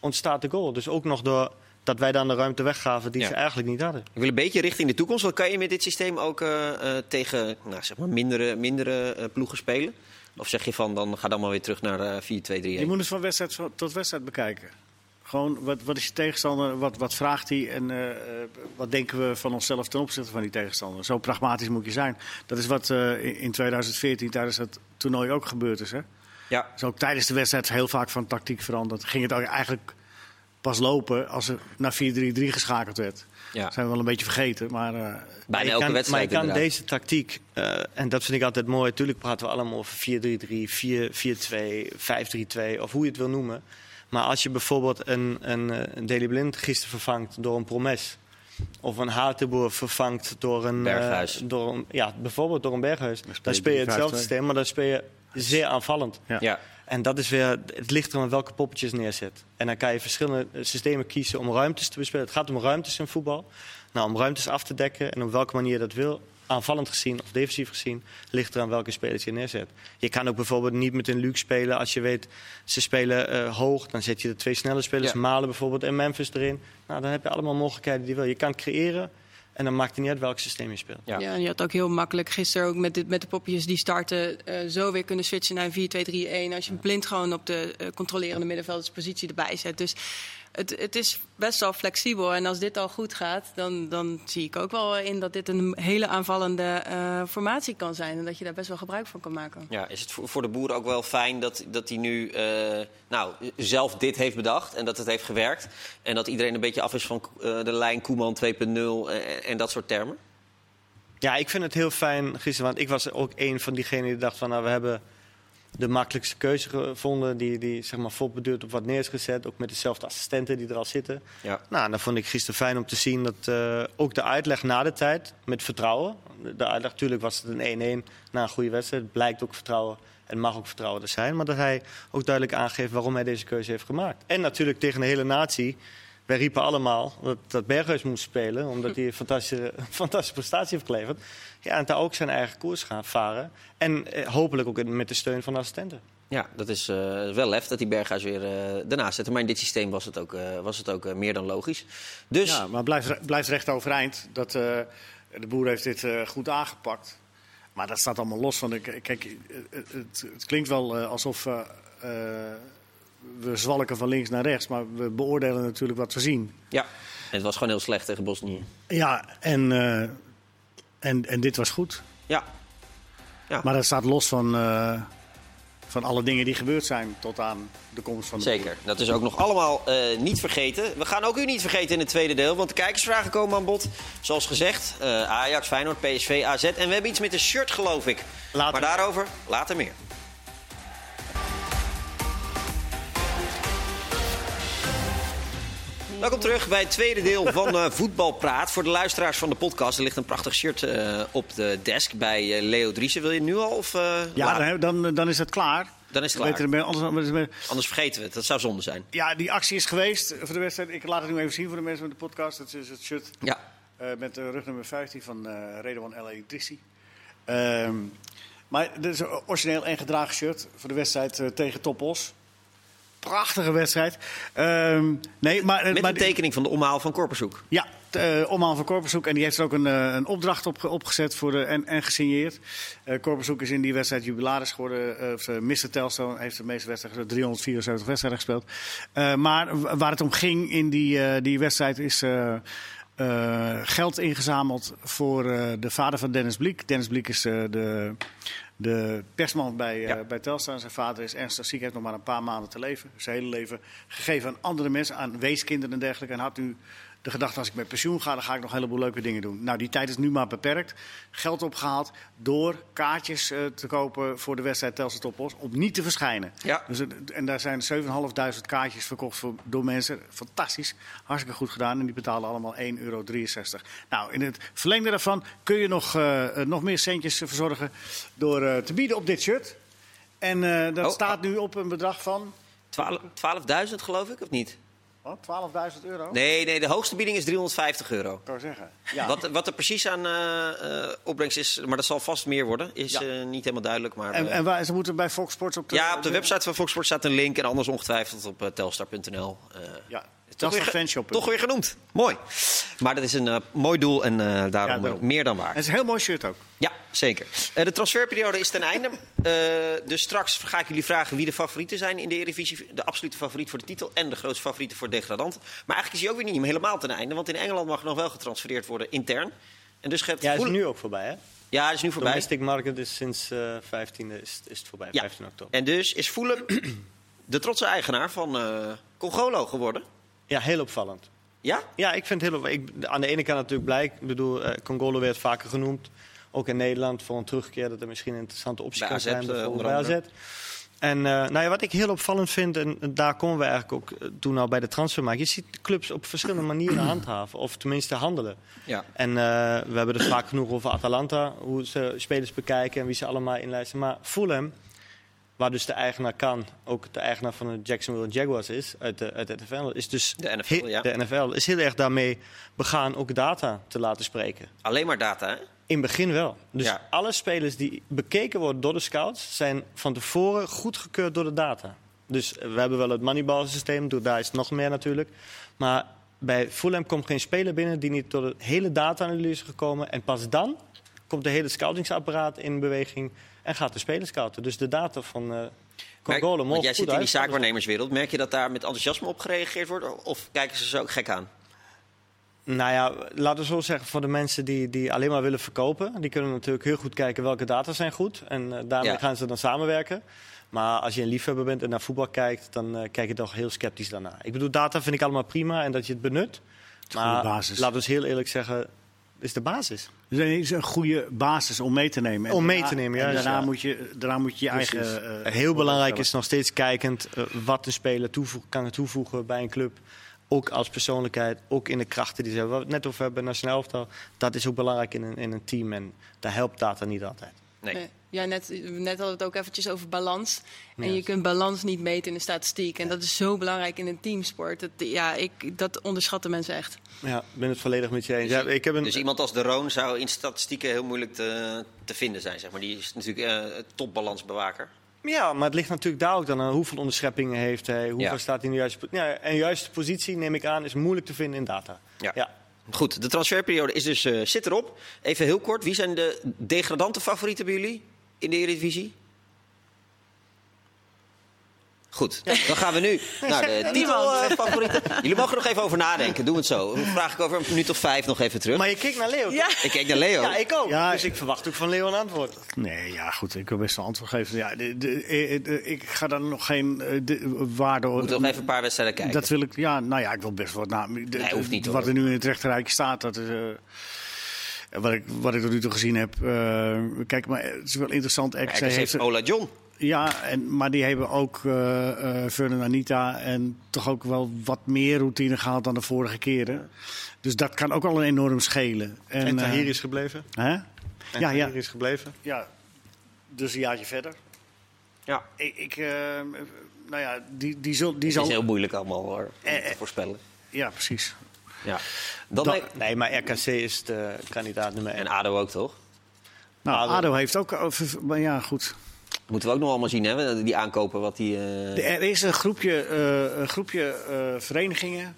[SPEAKER 4] ontstaat de goal. Dus ook nog door dat wij dan de ruimte weggaven die
[SPEAKER 1] Ja.
[SPEAKER 4] ze eigenlijk niet hadden.
[SPEAKER 1] Ik wil een beetje richting de toekomst. Wat kan je met dit systeem ook eh, eh, tegen nou, zeg maar mindere, mindere eh, ploegen spelen? Of zeg je van, dan ga dan maar weer terug naar eh 4-2-3-1?
[SPEAKER 3] Je moet het van wedstrijd tot wedstrijd bekijken. Gewoon, wat, wat is je tegenstander, wat, wat vraagt hij en eh, eh, wat denken we van onszelf ten opzichte van die tegenstander. Zo pragmatisch moet je zijn. Dat is wat eh, in- in 2014 tijdens het toernooi ook gebeurd is. Hè?
[SPEAKER 1] Ja,
[SPEAKER 3] Dus ook tijdens de wedstrijd heel vaak van tactiek veranderd. Ging het eigenlijk pas lopen als er naar 4-3-3 geschakeld werd.
[SPEAKER 1] ja.
[SPEAKER 3] Dat zijn we wel een beetje vergeten, maar... eh,
[SPEAKER 1] bijna
[SPEAKER 4] Maar
[SPEAKER 1] elke
[SPEAKER 4] kan,
[SPEAKER 1] wedstrijd
[SPEAKER 4] Maar je kan
[SPEAKER 1] inderdaad.
[SPEAKER 4] deze tactiek, en dat vind ik altijd mooi. Natuurlijk praten we allemaal over 4-3-3, 4-4-2, 5-3-2 of hoe je het wil noemen. Maar als je bijvoorbeeld een, een, eh, een Daily Blind gisteren vervangt door een Promes. of een Hatenboer vervangt door een... eh,
[SPEAKER 1] Berghuis.
[SPEAKER 4] door een, ja, bijvoorbeeld door een Berghuis.
[SPEAKER 3] speel
[SPEAKER 4] Dan speel je
[SPEAKER 3] 3-5-2.
[SPEAKER 4] hetzelfde systeem, maar dan speel je zeer aanvallend.
[SPEAKER 3] Ja.
[SPEAKER 1] Ja.
[SPEAKER 4] En dat is weer, het ligt eraan welke poppetjes je neerzet. En dan kan je verschillende eh, systemen kiezen om ruimtes te bespelen. Het gaat om ruimtes in voetbal. Nou, om ruimtes af te dekken en op welke manier je dat wil, aanvallend gezien of defensief gezien, ligt eraan welke spelers je neerzet. Je kan ook bijvoorbeeld niet met een Luke spelen als je weet ze spelen eh, hoog. Dan zet je de twee snelle spelers,
[SPEAKER 1] Ja.
[SPEAKER 4] Malen bijvoorbeeld en Memphis erin. Nou, dan heb je allemaal mogelijkheden die je wil. Je kan creëren en dan maakt het niet uit welk systeem je speelt.
[SPEAKER 1] Ja.
[SPEAKER 2] Ja. en je had ook heel makkelijk gisteren ook met de, met de popjes die starten eh, zo weer kunnen switchen naar een 4-2-3-1. Als je blind gewoon op de eh, controlerende middenvelderspositie erbij zet. Dus het, het is best wel flexibel. En als dit al goed gaat, dan, dan zie ik ook wel in dat dit een hele aanvallende eh, formatie kan zijn. En dat je daar best wel gebruik van kan maken.
[SPEAKER 1] Ja, is het voor voor de boer ook wel fijn dat, dat hij nu eh, nou, zelf dit heeft bedacht en dat het heeft gewerkt? En dat iedereen een beetje af is van eh, de lijn Koeman 2.0 en, en dat soort termen?
[SPEAKER 4] Ja, ik vind het heel fijn gisteren, want ik was ook een van diegenen die dacht van nou, we hebben de makkelijkste keuze gevonden, die, die zeg maar op wat neer is gezet, ook met dezelfde assistenten die er al zitten.
[SPEAKER 1] Ja.
[SPEAKER 4] Nou, dan vond ik gisteren fijn om te zien dat eh, ook de uitleg na de tijd, met vertrouwen. De uitleg, natuurlijk was het een 1-1 na een goede wedstrijd. Het blijkt ook vertrouwen en mag ook vertrouwen er zijn. Maar dat hij ook duidelijk aangeeft waarom hij deze keuze heeft gemaakt. En natuurlijk tegen de hele natie. Wij riepen allemaal dat, dat Berghuis moest spelen, omdat hij een fantastische, fantastische prestatie heeft geleverd. Ja, en daar ook zijn eigen koers gaan varen. En eh, hopelijk ook met de steun van de assistenten.
[SPEAKER 1] Ja, dat is eh, wel lef dat die Berghuis weer eh daarnaast zet. Maar in dit systeem was het ook, eh, was het ook meer dan logisch. Dus
[SPEAKER 3] Ja, maar blijft, blijft recht overeind. Dat, eh, de boer heeft dit eh, goed aangepakt. Maar dat staat allemaal los van. de- Kijk, het, het klinkt wel eh, alsof eh, eh, we zwalken van links naar rechts. Maar we beoordelen natuurlijk wat we zien.
[SPEAKER 1] ja, het was gewoon heel slecht tegen Bosnië.
[SPEAKER 3] Ja, en, eh, en, en dit was goed.
[SPEAKER 1] Ja,
[SPEAKER 3] Maar dat staat los van, eh, van alle dingen die gebeurd zijn tot aan de komst van de
[SPEAKER 1] zeker. Dat is ook nog allemaal eh, niet vergeten. We gaan ook u niet vergeten in het tweede deel. Want de kijkersvragen komen aan bod. Zoals gezegd, Ajax, Feyenoord, PSV, AZ. En we hebben iets met een shirt, geloof ik.
[SPEAKER 4] Later.
[SPEAKER 1] Maar daarover later meer. Welkom terug bij het tweede deel van eh, Voetbalpraat. Voor de luisteraars van de podcast, er ligt een prachtig shirt eh, op de desk bij eh, Leo Driessen. Wil je het nu al? Of,
[SPEAKER 3] Ja, dan, dan, dan is het klaar.
[SPEAKER 1] Dan is het klaar.
[SPEAKER 3] mensen- anders, anders-
[SPEAKER 1] vergeten we het. Dat zou zonde zijn.
[SPEAKER 3] Ja, die actie is geweest voor de wedstrijd. Ik laat het nu even zien voor de mensen met de podcast. Het is het shirt
[SPEAKER 1] Ja,
[SPEAKER 3] met de rugnummer 15 van eh Redouan Idrissi. Ehm maar dit is een origineel en gedragen shirt voor de wedstrijd tegen Topos. Prachtige wedstrijd. Ehm, nee, maar,
[SPEAKER 1] met
[SPEAKER 3] maar
[SPEAKER 1] een tekening van de omhaal van Korpershoek.
[SPEAKER 3] ja, eh omhaal van Korpershoek. En die heeft er ook een, eh, een opdracht op, opgezet voor de, en, en gesigneerd. Eh Korpershoek is in die wedstrijd jubilaris geworden. eh, eh, Mr. Telstar heeft de meeste wedstrijden, 374 wedstrijden gespeeld. Eh, maar waar het om ging in die, eh, die wedstrijd is... eh, eh, geld ingezameld voor eh, de vader van Dennis Bliek. Dennis Bliek is eh, de, de persman bij, eh, bij Telstar. Zijn vader is ernstig ziek, heeft nog maar een paar maanden te leven. Zijn hele leven gegeven aan andere mensen, aan weeskinderen en dergelijke. En had nu de gedachte, als ik met pensioen ga, dan ga ik nog een heleboel leuke dingen doen. Nou, die tijd is nu maar beperkt. Geld opgehaald door kaartjes eh, te kopen voor de wedstrijd Telstar Topos. Om niet te verschijnen.
[SPEAKER 1] Ja.
[SPEAKER 3] Dus, en daar zijn 7.500 kaartjes verkocht voor, door mensen. Fantastisch. Hartstikke goed gedaan. En die betalen allemaal 1,63 euro. Nou, in het verlengde daarvan kun je nog, eh, eh, nog meer centjes verzorgen door te bieden op dit shirt. En dat
[SPEAKER 1] Oh.
[SPEAKER 3] staat nu op een bedrag van
[SPEAKER 1] 12 12.000 geloof ik, of niet?
[SPEAKER 3] Oh, 12.000 euro.
[SPEAKER 1] Nee, nee, de hoogste bieding is 350 euro.
[SPEAKER 3] Ik zou zeggen. Ja.
[SPEAKER 1] Wat, wat er precies aan eh, eh, opbrengst is, maar dat zal vast meer worden, is
[SPEAKER 3] Ja.
[SPEAKER 1] eh, niet helemaal duidelijk. Maar,
[SPEAKER 3] En, en waar, ze moeten bij Fox Sports op de,
[SPEAKER 1] ja, op de website van Fox Sports staat een link en anders ongetwijfeld op telstar.nl.
[SPEAKER 3] Ja, Fanshop.
[SPEAKER 1] toch weer genoemd. Mooi. Maar dat is een eh, mooi doel en eh, daarom
[SPEAKER 3] Ja,
[SPEAKER 1] eh,
[SPEAKER 3] daarom.
[SPEAKER 1] meer dan waar.
[SPEAKER 3] Het is een heel mooi shirt ook.
[SPEAKER 1] Ja, zeker. Eh, de transferperiode is ten einde. Eh, dus straks ga ik jullie vragen wie de favorieten zijn in de Eredivisie. De absolute favoriet voor de titel en de grootste favorieten voor degradant. Maar eigenlijk is hij ook weer niet helemaal ten einde. Want in Engeland mag nog wel getransfereerd worden intern. En dus gaat
[SPEAKER 4] Ja, is
[SPEAKER 1] Fulham-
[SPEAKER 4] nu ook voorbij, hè?
[SPEAKER 1] Ja, hij is nu voorbij.
[SPEAKER 4] Domestic market is sinds eh 15e is, is het voorbij,
[SPEAKER 1] Ja.
[SPEAKER 4] 15 oktober.
[SPEAKER 1] En dus is Fulham de trotse eigenaar van eh Congolo geworden.
[SPEAKER 4] Ja, heel opvallend.
[SPEAKER 1] Ja?
[SPEAKER 4] Ja, ik vind het heel... Ik, aan de ene kant natuurlijk blij. Ik bedoel, eh Congolo werd vaker genoemd. Ook in Nederland voor een terugkeer dat er misschien een interessante optie
[SPEAKER 1] Bij
[SPEAKER 4] kan
[SPEAKER 1] AZ,
[SPEAKER 4] zijn.
[SPEAKER 1] eh,
[SPEAKER 4] bijvoorbeeld bij. AZ. En uh, nou ja, wat ik heel opvallend vind, en daar komen we eigenlijk ook uh, toen al bij de transfermarkt. Je ziet clubs op verschillende manieren handhaven, of tenminste handelen.
[SPEAKER 1] Ja.
[SPEAKER 4] En uh, we hebben het vaak genoeg over Atalanta, hoe ze spelers bekijken en wie ze allemaal inlijsten. Maar Fulham, waar dus de eigenaar kan, ook de eigenaar van de Jacksonville Jaguars is, uit de, uit de NFL, is dus
[SPEAKER 1] De NFL, ja.
[SPEAKER 4] de NFL is heel erg daarmee begaan ook data te laten spreken.
[SPEAKER 1] Alleen maar data, hè?
[SPEAKER 4] In het begin wel. Dus
[SPEAKER 1] Ja.
[SPEAKER 4] alle spelers die bekeken worden door de scouts zijn van tevoren goedgekeurd door de data. Dus we hebben wel het Moneyball systeem, door- daar is het nog meer natuurlijk. Maar bij Fulham komt geen speler binnen die niet door de hele data-analyse is gekomen. En pas dan komt de hele scoutingsapparaat in beweging en gaat de speler scouten. Dus de data van uh,
[SPEAKER 1] want
[SPEAKER 4] mogen
[SPEAKER 1] jij zit in die zaakwaarnemerswereld. Merk je dat daar met enthousiasme op gereageerd wordt? Of kijken ze zo ook gek aan?
[SPEAKER 4] Nou ja, laten we zo zeggen, voor de mensen die, die alleen maar willen verkopen, die kunnen natuurlijk heel goed kijken welke data zijn goed. En eh, daarmee
[SPEAKER 1] Ja.
[SPEAKER 4] gaan ze dan samenwerken. Maar als je een liefhebber bent en naar voetbal kijkt, dan eh, kijk je toch heel sceptisch daarna. Ik bedoel, data vind ik allemaal prima en dat je het benut. Maar
[SPEAKER 3] basis.
[SPEAKER 4] laten we eens heel eerlijk zeggen, is de basis.
[SPEAKER 3] Dus het is een goede basis om mee te nemen. En
[SPEAKER 4] Om mee te nemen,
[SPEAKER 3] en Daarna,
[SPEAKER 4] ja.
[SPEAKER 3] moet je, daarna moet je je
[SPEAKER 4] Precies.
[SPEAKER 3] eigen... eh,
[SPEAKER 4] heel belangrijk is nog steeds kijkend eh, wat de speler toevoeg, kan toevoegen bij een club. Ook als persoonlijkheid, ook in de krachten die ze hebben. Net over hebben, nationaal elftal. Dat is ook belangrijk in een, in een team en daar helpt data niet altijd.
[SPEAKER 1] Nee.
[SPEAKER 2] Nee. Ja, net, net hadden we het ook eventjes over balans. En
[SPEAKER 4] Ja.
[SPEAKER 2] je kunt balans niet meten in de statistiek. En dat is zo belangrijk in een teamsport. Dat, ja, ik, dat onderschatten mensen echt.
[SPEAKER 4] Ja, ik ben het volledig met je eens. Ja, ik heb een,
[SPEAKER 1] Dus iemand als De Roon zou in statistieken heel moeilijk te, te vinden zijn. Zeg maar. Die is natuurlijk eh topbalansbewaker.
[SPEAKER 4] ja, maar het ligt natuurlijk daar ook dan aan hoeveel onderscheppingen heeft hij, hoeveel
[SPEAKER 1] Ja.
[SPEAKER 4] staat hij in de juiste positie. Ja, en juiste positie, neem ik aan, is moeilijk te vinden in data.
[SPEAKER 1] Ja.
[SPEAKER 4] ja.
[SPEAKER 1] Goed, de transferperiode is dus, eh, zit erop. Even heel kort, wie zijn de degradante favorieten bij jullie in de Eredivisie? Goed, dan gaan we nu naar de titelfavorieten. Jullie mogen er nog even over nadenken, doen we het zo. Dan vraag ik over een minuut of vijf nog even terug.
[SPEAKER 4] Maar je keek naar Leo.
[SPEAKER 2] Ja.
[SPEAKER 1] Ik keek naar Leo.
[SPEAKER 4] Ja, ik ook.
[SPEAKER 3] Ja,
[SPEAKER 4] dus ik verwacht ook van Leo een antwoord.
[SPEAKER 3] Nee, ja, goed. Ik wil best een antwoord geven. Ja, de, de, eh, de- ik ga daar nog geen eh, de, waarde...
[SPEAKER 1] We moeten nog even een paar wedstrijden kijken.
[SPEAKER 3] Dat wil ik... Ja, nou ja, ik wil best wat... Nou, de-
[SPEAKER 1] Nee, hoeft niet,
[SPEAKER 3] wat er nu in het rechterrijtje staat, dat is... eh, wat ik, wat ik tot nu toe gezien heb. eh, kijk, maar het is wel interessant. RKC
[SPEAKER 1] RKC
[SPEAKER 3] heeft,
[SPEAKER 1] heeft Ola John.
[SPEAKER 3] Ja, en, maar die hebben ook eh eh Vernon Anita en toch ook wel wat meer routine gehaald dan de vorige keren. Dus dat kan ook al een enorm schelen. En,
[SPEAKER 4] En,
[SPEAKER 3] eh,
[SPEAKER 4] Tahir is gebleven.
[SPEAKER 3] hè?
[SPEAKER 4] En
[SPEAKER 3] Ja,
[SPEAKER 4] is gebleven.
[SPEAKER 3] ja, dus een jaartje verder.
[SPEAKER 1] Ja.
[SPEAKER 3] Ik, ik eh, nou ja, die, die, zal, die
[SPEAKER 1] Het
[SPEAKER 3] zal...
[SPEAKER 1] is heel moeilijk allemaal hoor,
[SPEAKER 3] Eh,
[SPEAKER 1] te
[SPEAKER 3] eh.
[SPEAKER 1] voorspellen.
[SPEAKER 3] Ja, precies.
[SPEAKER 1] Ja. Dan
[SPEAKER 3] Dat-
[SPEAKER 4] Nee, maar RKC is de kandidaat nummer 1.
[SPEAKER 1] En ADO ook toch?
[SPEAKER 3] Nou,
[SPEAKER 4] ADO.
[SPEAKER 3] ADO heeft ook... over- Maar ja, goed.
[SPEAKER 1] Moeten we ook nog allemaal zien, hè? Die aankopen, wat die...
[SPEAKER 3] De- Er is een groepje, eh, een groepje eh, verenigingen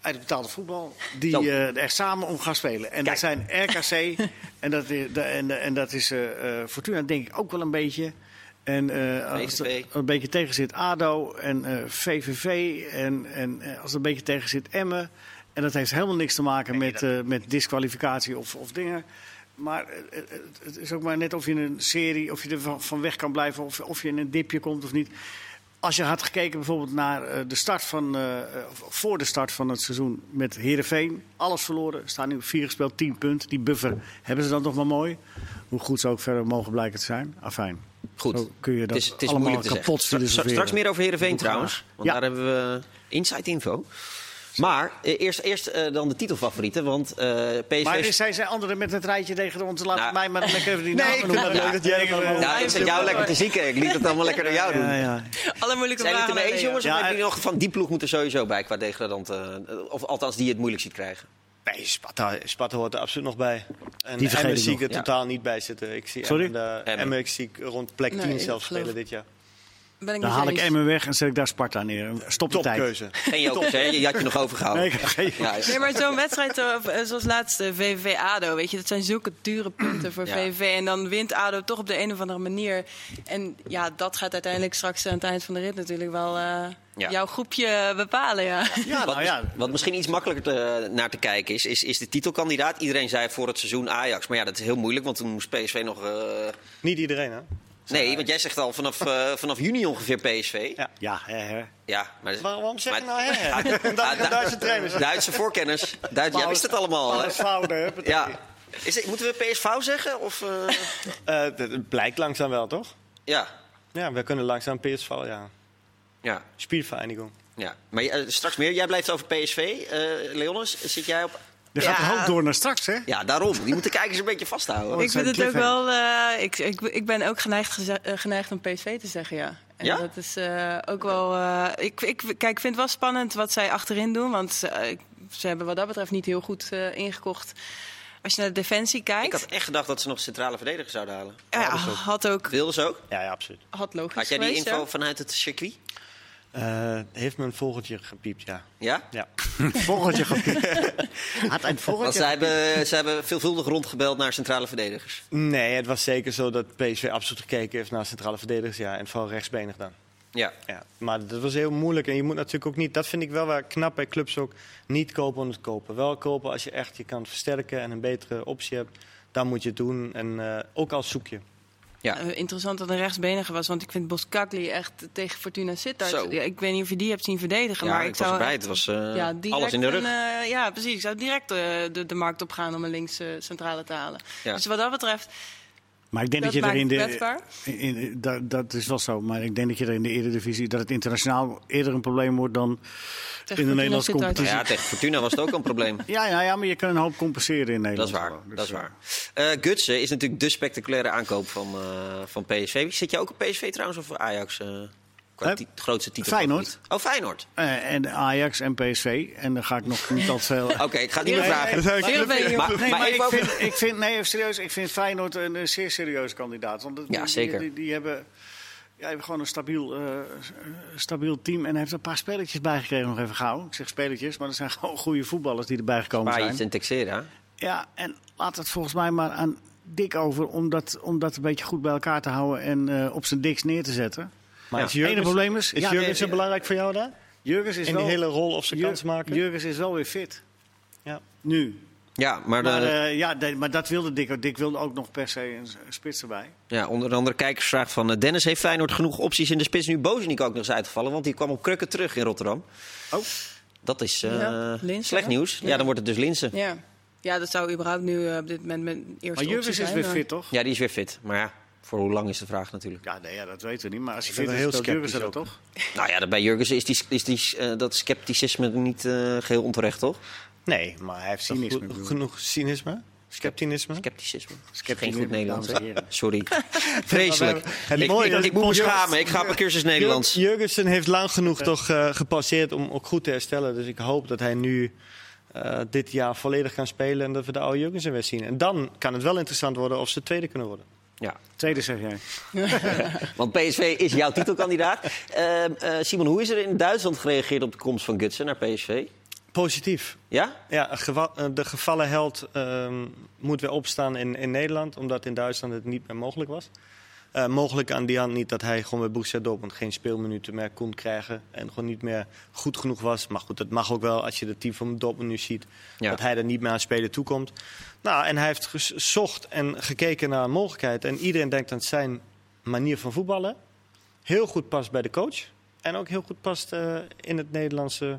[SPEAKER 3] uit het betaalde voetbal die er samen om gaan spelen. En
[SPEAKER 1] Kijk.
[SPEAKER 3] dat zijn RKC en dat is, de- en, en dat is Fortuna denk ik ook wel een beetje. En als er een beetje tegen zit ADO en VVV en, en als er een beetje tegen zit Emmen. En dat heeft helemaal niks te maken met, met disqualificatie of, of dingen. Maar het is ook maar net of je in een serie, of je er van, weg kan blijven, of, of je in een dipje komt of niet. Als je had gekeken bijvoorbeeld naar eh, de start van, eh, voor de start van het seizoen met Herenveen, alles verloren, staan nu op vier gespeeld, 10 punten. Die buffer hebben ze dan nog maar mooi. Hoe goed ze ook verder mogen blijken te zijn. Afijn.
[SPEAKER 1] Goed.
[SPEAKER 3] Zo kun je dat
[SPEAKER 1] het is, het is
[SPEAKER 3] allemaal kapot.
[SPEAKER 1] Straks meer over Heerenveen trouwens. Want
[SPEAKER 3] Ja.
[SPEAKER 1] daar hebben we inside info. Maar eh, eerst, eerst eh, dan de titelfavorieten. Want eh PSV...
[SPEAKER 3] Maar er zijn zij anderen met het rijtje tegen ons. Laat
[SPEAKER 1] Nou.
[SPEAKER 3] mij maar lekker even die
[SPEAKER 4] Nee,
[SPEAKER 3] namen
[SPEAKER 4] ik vind
[SPEAKER 3] noemen.
[SPEAKER 4] het leuk dat jij
[SPEAKER 3] Ja,
[SPEAKER 1] ik zet jou lekker te zieken. Ik liet het allemaal lekker door jou doen.
[SPEAKER 3] Ja, ja.
[SPEAKER 2] Alle moeilijke
[SPEAKER 1] Zijn jullie het
[SPEAKER 2] vragen.
[SPEAKER 1] eens, jongens? Of hebben
[SPEAKER 3] en-
[SPEAKER 1] nog van die ploeg moet er sowieso bij qua degradant? eh, of althans, die het moeilijk ziet krijgen?
[SPEAKER 4] Nee, Sparta, Sparta hoort er absoluut nog bij. En
[SPEAKER 3] Die ik
[SPEAKER 4] zie ik er
[SPEAKER 1] Ja.
[SPEAKER 4] totaal niet bij zitten. Ik zie
[SPEAKER 3] Sorry?
[SPEAKER 4] Emmen, ik zie ik rond plek
[SPEAKER 2] Nee,
[SPEAKER 4] 10
[SPEAKER 2] ik
[SPEAKER 4] zelfs
[SPEAKER 2] geloof-
[SPEAKER 4] spelen dit jaar.
[SPEAKER 2] Ben ik
[SPEAKER 3] Dan haal ik. Emmen weg en zet ik daar Sparta neer. Stop de tijd.
[SPEAKER 4] Topkeuze.
[SPEAKER 1] Geen jokers, hè? Je had je nog overgehouden.
[SPEAKER 3] Nee, geen-
[SPEAKER 1] Ja,
[SPEAKER 2] Nee, maar zo'n wedstrijd eh, zoals laatste VVV ADO, weet je, dat zijn zulke dure punten voor
[SPEAKER 1] Ja.
[SPEAKER 2] VVV. En dan wint ADO toch op de een of andere manier. En ja, dat gaat uiteindelijk straks aan het eind van de rit natuurlijk wel eh,
[SPEAKER 1] Ja.
[SPEAKER 2] jouw groepje bepalen, ja.
[SPEAKER 3] Ja,
[SPEAKER 1] Wat,
[SPEAKER 3] nou ja.
[SPEAKER 1] wat misschien iets makkelijker te- naar te kijken is, is, is de titelkandidaat. Iedereen zei voor het seizoen Ajax. Maar ja, dat is heel moeilijk, want toen moest PSV nog... eh,
[SPEAKER 4] Niet iedereen, hè?
[SPEAKER 1] Nee, want jij zegt al vanaf, eh, vanaf juni ongeveer PSV.
[SPEAKER 4] Ja.
[SPEAKER 3] Ja, hè, hè.
[SPEAKER 1] Ja, maar...
[SPEAKER 4] Waarom, waarom zeg je nou hè?
[SPEAKER 1] Ah,
[SPEAKER 4] Duitse trainer.
[SPEAKER 1] Duitse voorkennis. Duits, jij wist het allemaal,
[SPEAKER 3] fouten, hè?
[SPEAKER 1] Ja. Is het, moeten we PSV zeggen? Of, eh,
[SPEAKER 4] Eh, Het blijkt langzaam wel, toch?
[SPEAKER 1] ja.
[SPEAKER 4] Ja, we kunnen langzaam PSV, ja.
[SPEAKER 1] Ja,
[SPEAKER 4] Spielvereinigung.
[SPEAKER 1] ja. Maar straks meer. Jij blijft over PSV. eh Leonis, zit jij op...
[SPEAKER 3] Er gaat
[SPEAKER 2] Ja.
[SPEAKER 3] een hoop door naar straks, hè?
[SPEAKER 1] Ja, daarom. Die moeten kijkers een beetje vasthouden.
[SPEAKER 3] Oh,
[SPEAKER 2] ik vind het ook wel. eh, ik, ik, ik ben ook geneigd, eh, geneigd om PSV te zeggen, ja. En
[SPEAKER 1] Ja?
[SPEAKER 2] dat is eh, ook wel. eh, ik, ik, kijk, ik vind het wel spannend wat zij achterin doen. Want ze hebben wat dat betreft niet heel goed eh, ingekocht. Als je naar de defensie kijkt.
[SPEAKER 1] Ik had echt gedacht dat ze nog centrale verdediger zouden halen.
[SPEAKER 2] ja, had ook.
[SPEAKER 1] Wilden ze ook?
[SPEAKER 4] Ja, ja, absoluut.
[SPEAKER 2] Had logisch
[SPEAKER 1] Had jij die
[SPEAKER 2] geweest,
[SPEAKER 1] info
[SPEAKER 2] ja.
[SPEAKER 1] vanuit het circuit?
[SPEAKER 4] Eh, heeft een vogeltje gepiept, ja.
[SPEAKER 1] Ja?
[SPEAKER 4] Ja.
[SPEAKER 3] Vogeltje gepiept. Had een
[SPEAKER 1] Want
[SPEAKER 3] vogeltje
[SPEAKER 1] ze hebben, ze hebben veelvuldig rondgebeld naar centrale verdedigers.
[SPEAKER 4] Nee, het was zeker zo dat PSV absoluut gekeken heeft naar centrale verdedigers. Ja, en vooral rechtsbenig dan.
[SPEAKER 1] Ja.
[SPEAKER 4] Ja, maar dat was heel moeilijk. En je moet natuurlijk ook niet, dat vind ik wel wel knap bij clubs ook, niet kopen om het kopen. Wel kopen als je echt je kan versterken en een betere optie hebt. Dan moet je het doen. En eh, ook al zoek je.
[SPEAKER 1] Ja.
[SPEAKER 2] Eh, interessant dat een rechtsbenige was, want ik vind Boskakli echt tegen Fortuna Sittard. Ja, ik weet niet of je die hebt zien verdedigen,
[SPEAKER 1] Ja,
[SPEAKER 2] maar
[SPEAKER 1] ik,
[SPEAKER 2] ik,
[SPEAKER 1] was
[SPEAKER 2] zou
[SPEAKER 1] erbij. Het was eh,
[SPEAKER 2] ja,
[SPEAKER 1] alles in de rug.
[SPEAKER 2] een, eh, ja, precies. Ik zou direct de, de markt op gaan om een links eh, centrale te halen. Dus wat dat betreft,
[SPEAKER 3] Maar ik denk dat,
[SPEAKER 2] dat
[SPEAKER 3] je er in de. In, in- dat, dat is wel zo, maar ik denk dat je er in de Eredivisie. dat het internationaal eerder een probleem wordt dan.
[SPEAKER 2] Tegen
[SPEAKER 3] In de Nederlandse competitie.
[SPEAKER 1] Ja, tegen Fortuna was het ook een probleem.
[SPEAKER 3] Ja, ja, ja, maar je kan een hoop compenseren in
[SPEAKER 1] Dat
[SPEAKER 3] Nederland.
[SPEAKER 1] is waar.
[SPEAKER 3] Dus,
[SPEAKER 1] dat is
[SPEAKER 3] eh,
[SPEAKER 1] waar. Eh Gutsen is natuurlijk de spectaculaire aankoop van, eh, van PSV. Zit je ook op PSV trouwens of Ajax? eh qua
[SPEAKER 3] Eh,
[SPEAKER 1] ti- grootste titel.
[SPEAKER 3] Feyenoord.
[SPEAKER 1] Oh, Feyenoord.
[SPEAKER 3] eh, en Ajax en PSV. En dan ga ik nog niet al te veel.
[SPEAKER 1] Oké, ik ga het niet meer vragen.
[SPEAKER 2] nee,
[SPEAKER 1] Maar,
[SPEAKER 3] Nee,
[SPEAKER 1] maar
[SPEAKER 3] maar
[SPEAKER 1] even
[SPEAKER 3] ik
[SPEAKER 1] over-
[SPEAKER 3] vind, ik vind, nee, even serieus, ik vind Feyenoord een, eh, zeer serieuze kandidaat. Want dat-
[SPEAKER 1] Ja,
[SPEAKER 3] die,
[SPEAKER 1] zeker.
[SPEAKER 3] Die, die hebben, ja, hebben gewoon een stabiel, eh, stabiel team. En hij heeft een paar spelletjes bijgekregen nog even gauw. Ik zeg spelletjes, maar er zijn gewoon goede voetballers die erbij gekomen
[SPEAKER 1] Spaar
[SPEAKER 3] zijn.
[SPEAKER 1] iets en Texera.
[SPEAKER 3] Ja, en laat het volgens mij maar aan Dik over om dat, om dat een beetje goed bij elkaar te houden en eh, op zijn diks neer te zetten.
[SPEAKER 4] Maar
[SPEAKER 1] Ja.
[SPEAKER 4] is
[SPEAKER 3] Het enige probleem is...
[SPEAKER 4] is
[SPEAKER 3] ja,
[SPEAKER 4] Jurgens
[SPEAKER 3] nee,
[SPEAKER 4] belangrijk voor jou daar?
[SPEAKER 3] Jurgens is
[SPEAKER 4] In
[SPEAKER 3] wel,
[SPEAKER 4] die hele rol of ze
[SPEAKER 3] Jur-
[SPEAKER 4] kans maken?
[SPEAKER 3] Jurgens is wel weer fit.
[SPEAKER 4] Ja.
[SPEAKER 3] Nu.
[SPEAKER 1] Ja, maar, de-
[SPEAKER 3] Maar, eh, ja, maar dat wilde Dick ook. Dick wilde ook nog per se een, spits erbij.
[SPEAKER 1] ja, onder andere kijkersvraag van eh, Dennis. Heeft Feyenoord genoeg opties in de spits? Nu Bozenik ook nog eens uitgevallen, want die kwam op krukken terug in Rotterdam.
[SPEAKER 3] Oh.
[SPEAKER 1] Dat is eh,
[SPEAKER 2] Ja,
[SPEAKER 1] slecht nieuws. Ja.
[SPEAKER 2] Ja.
[SPEAKER 1] dan wordt het dus Linsen.
[SPEAKER 2] Ja. ja, dat zou überhaupt nu op dit moment mijn eerste
[SPEAKER 3] Maar Jurgens is weer fit, toch?
[SPEAKER 1] Ja, die is weer fit. Maar ja, voor hoe lang is de vraag natuurlijk.
[SPEAKER 3] Ja, nee, ja, dat weten we niet. Maar als
[SPEAKER 4] wel
[SPEAKER 3] is,
[SPEAKER 4] heel sceptisch
[SPEAKER 3] dat toch?
[SPEAKER 1] Nou ja, dat bij Jurgensen is, die, is die, eh, dat scepticisme niet eh, geheel onterecht, toch?
[SPEAKER 4] Nee, maar hij heeft
[SPEAKER 3] Cynisme,
[SPEAKER 4] goed- genoeg cynisme? Sceptinisme?
[SPEAKER 1] Scepticisme.
[SPEAKER 3] Scepticisme,
[SPEAKER 1] Geen goed Nederlands. Sorry. Vreselijk.
[SPEAKER 4] Het
[SPEAKER 1] ik,
[SPEAKER 4] mooie
[SPEAKER 1] ik, moet me schamen. Ik ga op een cursus Nederlands.
[SPEAKER 4] Jur- Jurgensen heeft lang genoeg toch eh, gepasseerd om ook goed te herstellen. Dus ik hoop dat hij nu eh, dit jaar volledig kan spelen en dat we de oude Jurgensen weer zien. En dan kan het wel interessant worden of ze tweede kunnen worden.
[SPEAKER 1] Ja,
[SPEAKER 3] Tweede zeg jij.
[SPEAKER 1] want PSV is jouw titelkandidaat. Ehm, eh, Simon, hoe is er in Duitsland gereageerd op de komst van Gutsen naar PSV?
[SPEAKER 4] Positief.
[SPEAKER 1] Ja?
[SPEAKER 4] Ja, eh, de gevallen held ehm, moet weer opstaan in, in Nederland, omdat in Duitsland het niet meer mogelijk was. Eh, mogelijk aan die hand niet dat hij gewoon bij Borussia Dortmund geen speelminuten meer kon krijgen en gewoon niet meer goed genoeg was. Maar goed, dat mag ook wel als je het team van Dortmund nu ziet,
[SPEAKER 1] Ja.
[SPEAKER 4] dat hij er niet meer aan spelen toekomt. Nou, en hij heeft gezocht en gekeken naar een mogelijkheid en iedereen denkt dat zijn manier van voetballen heel goed past bij de coach en ook heel goed past eh, in het Nederlandse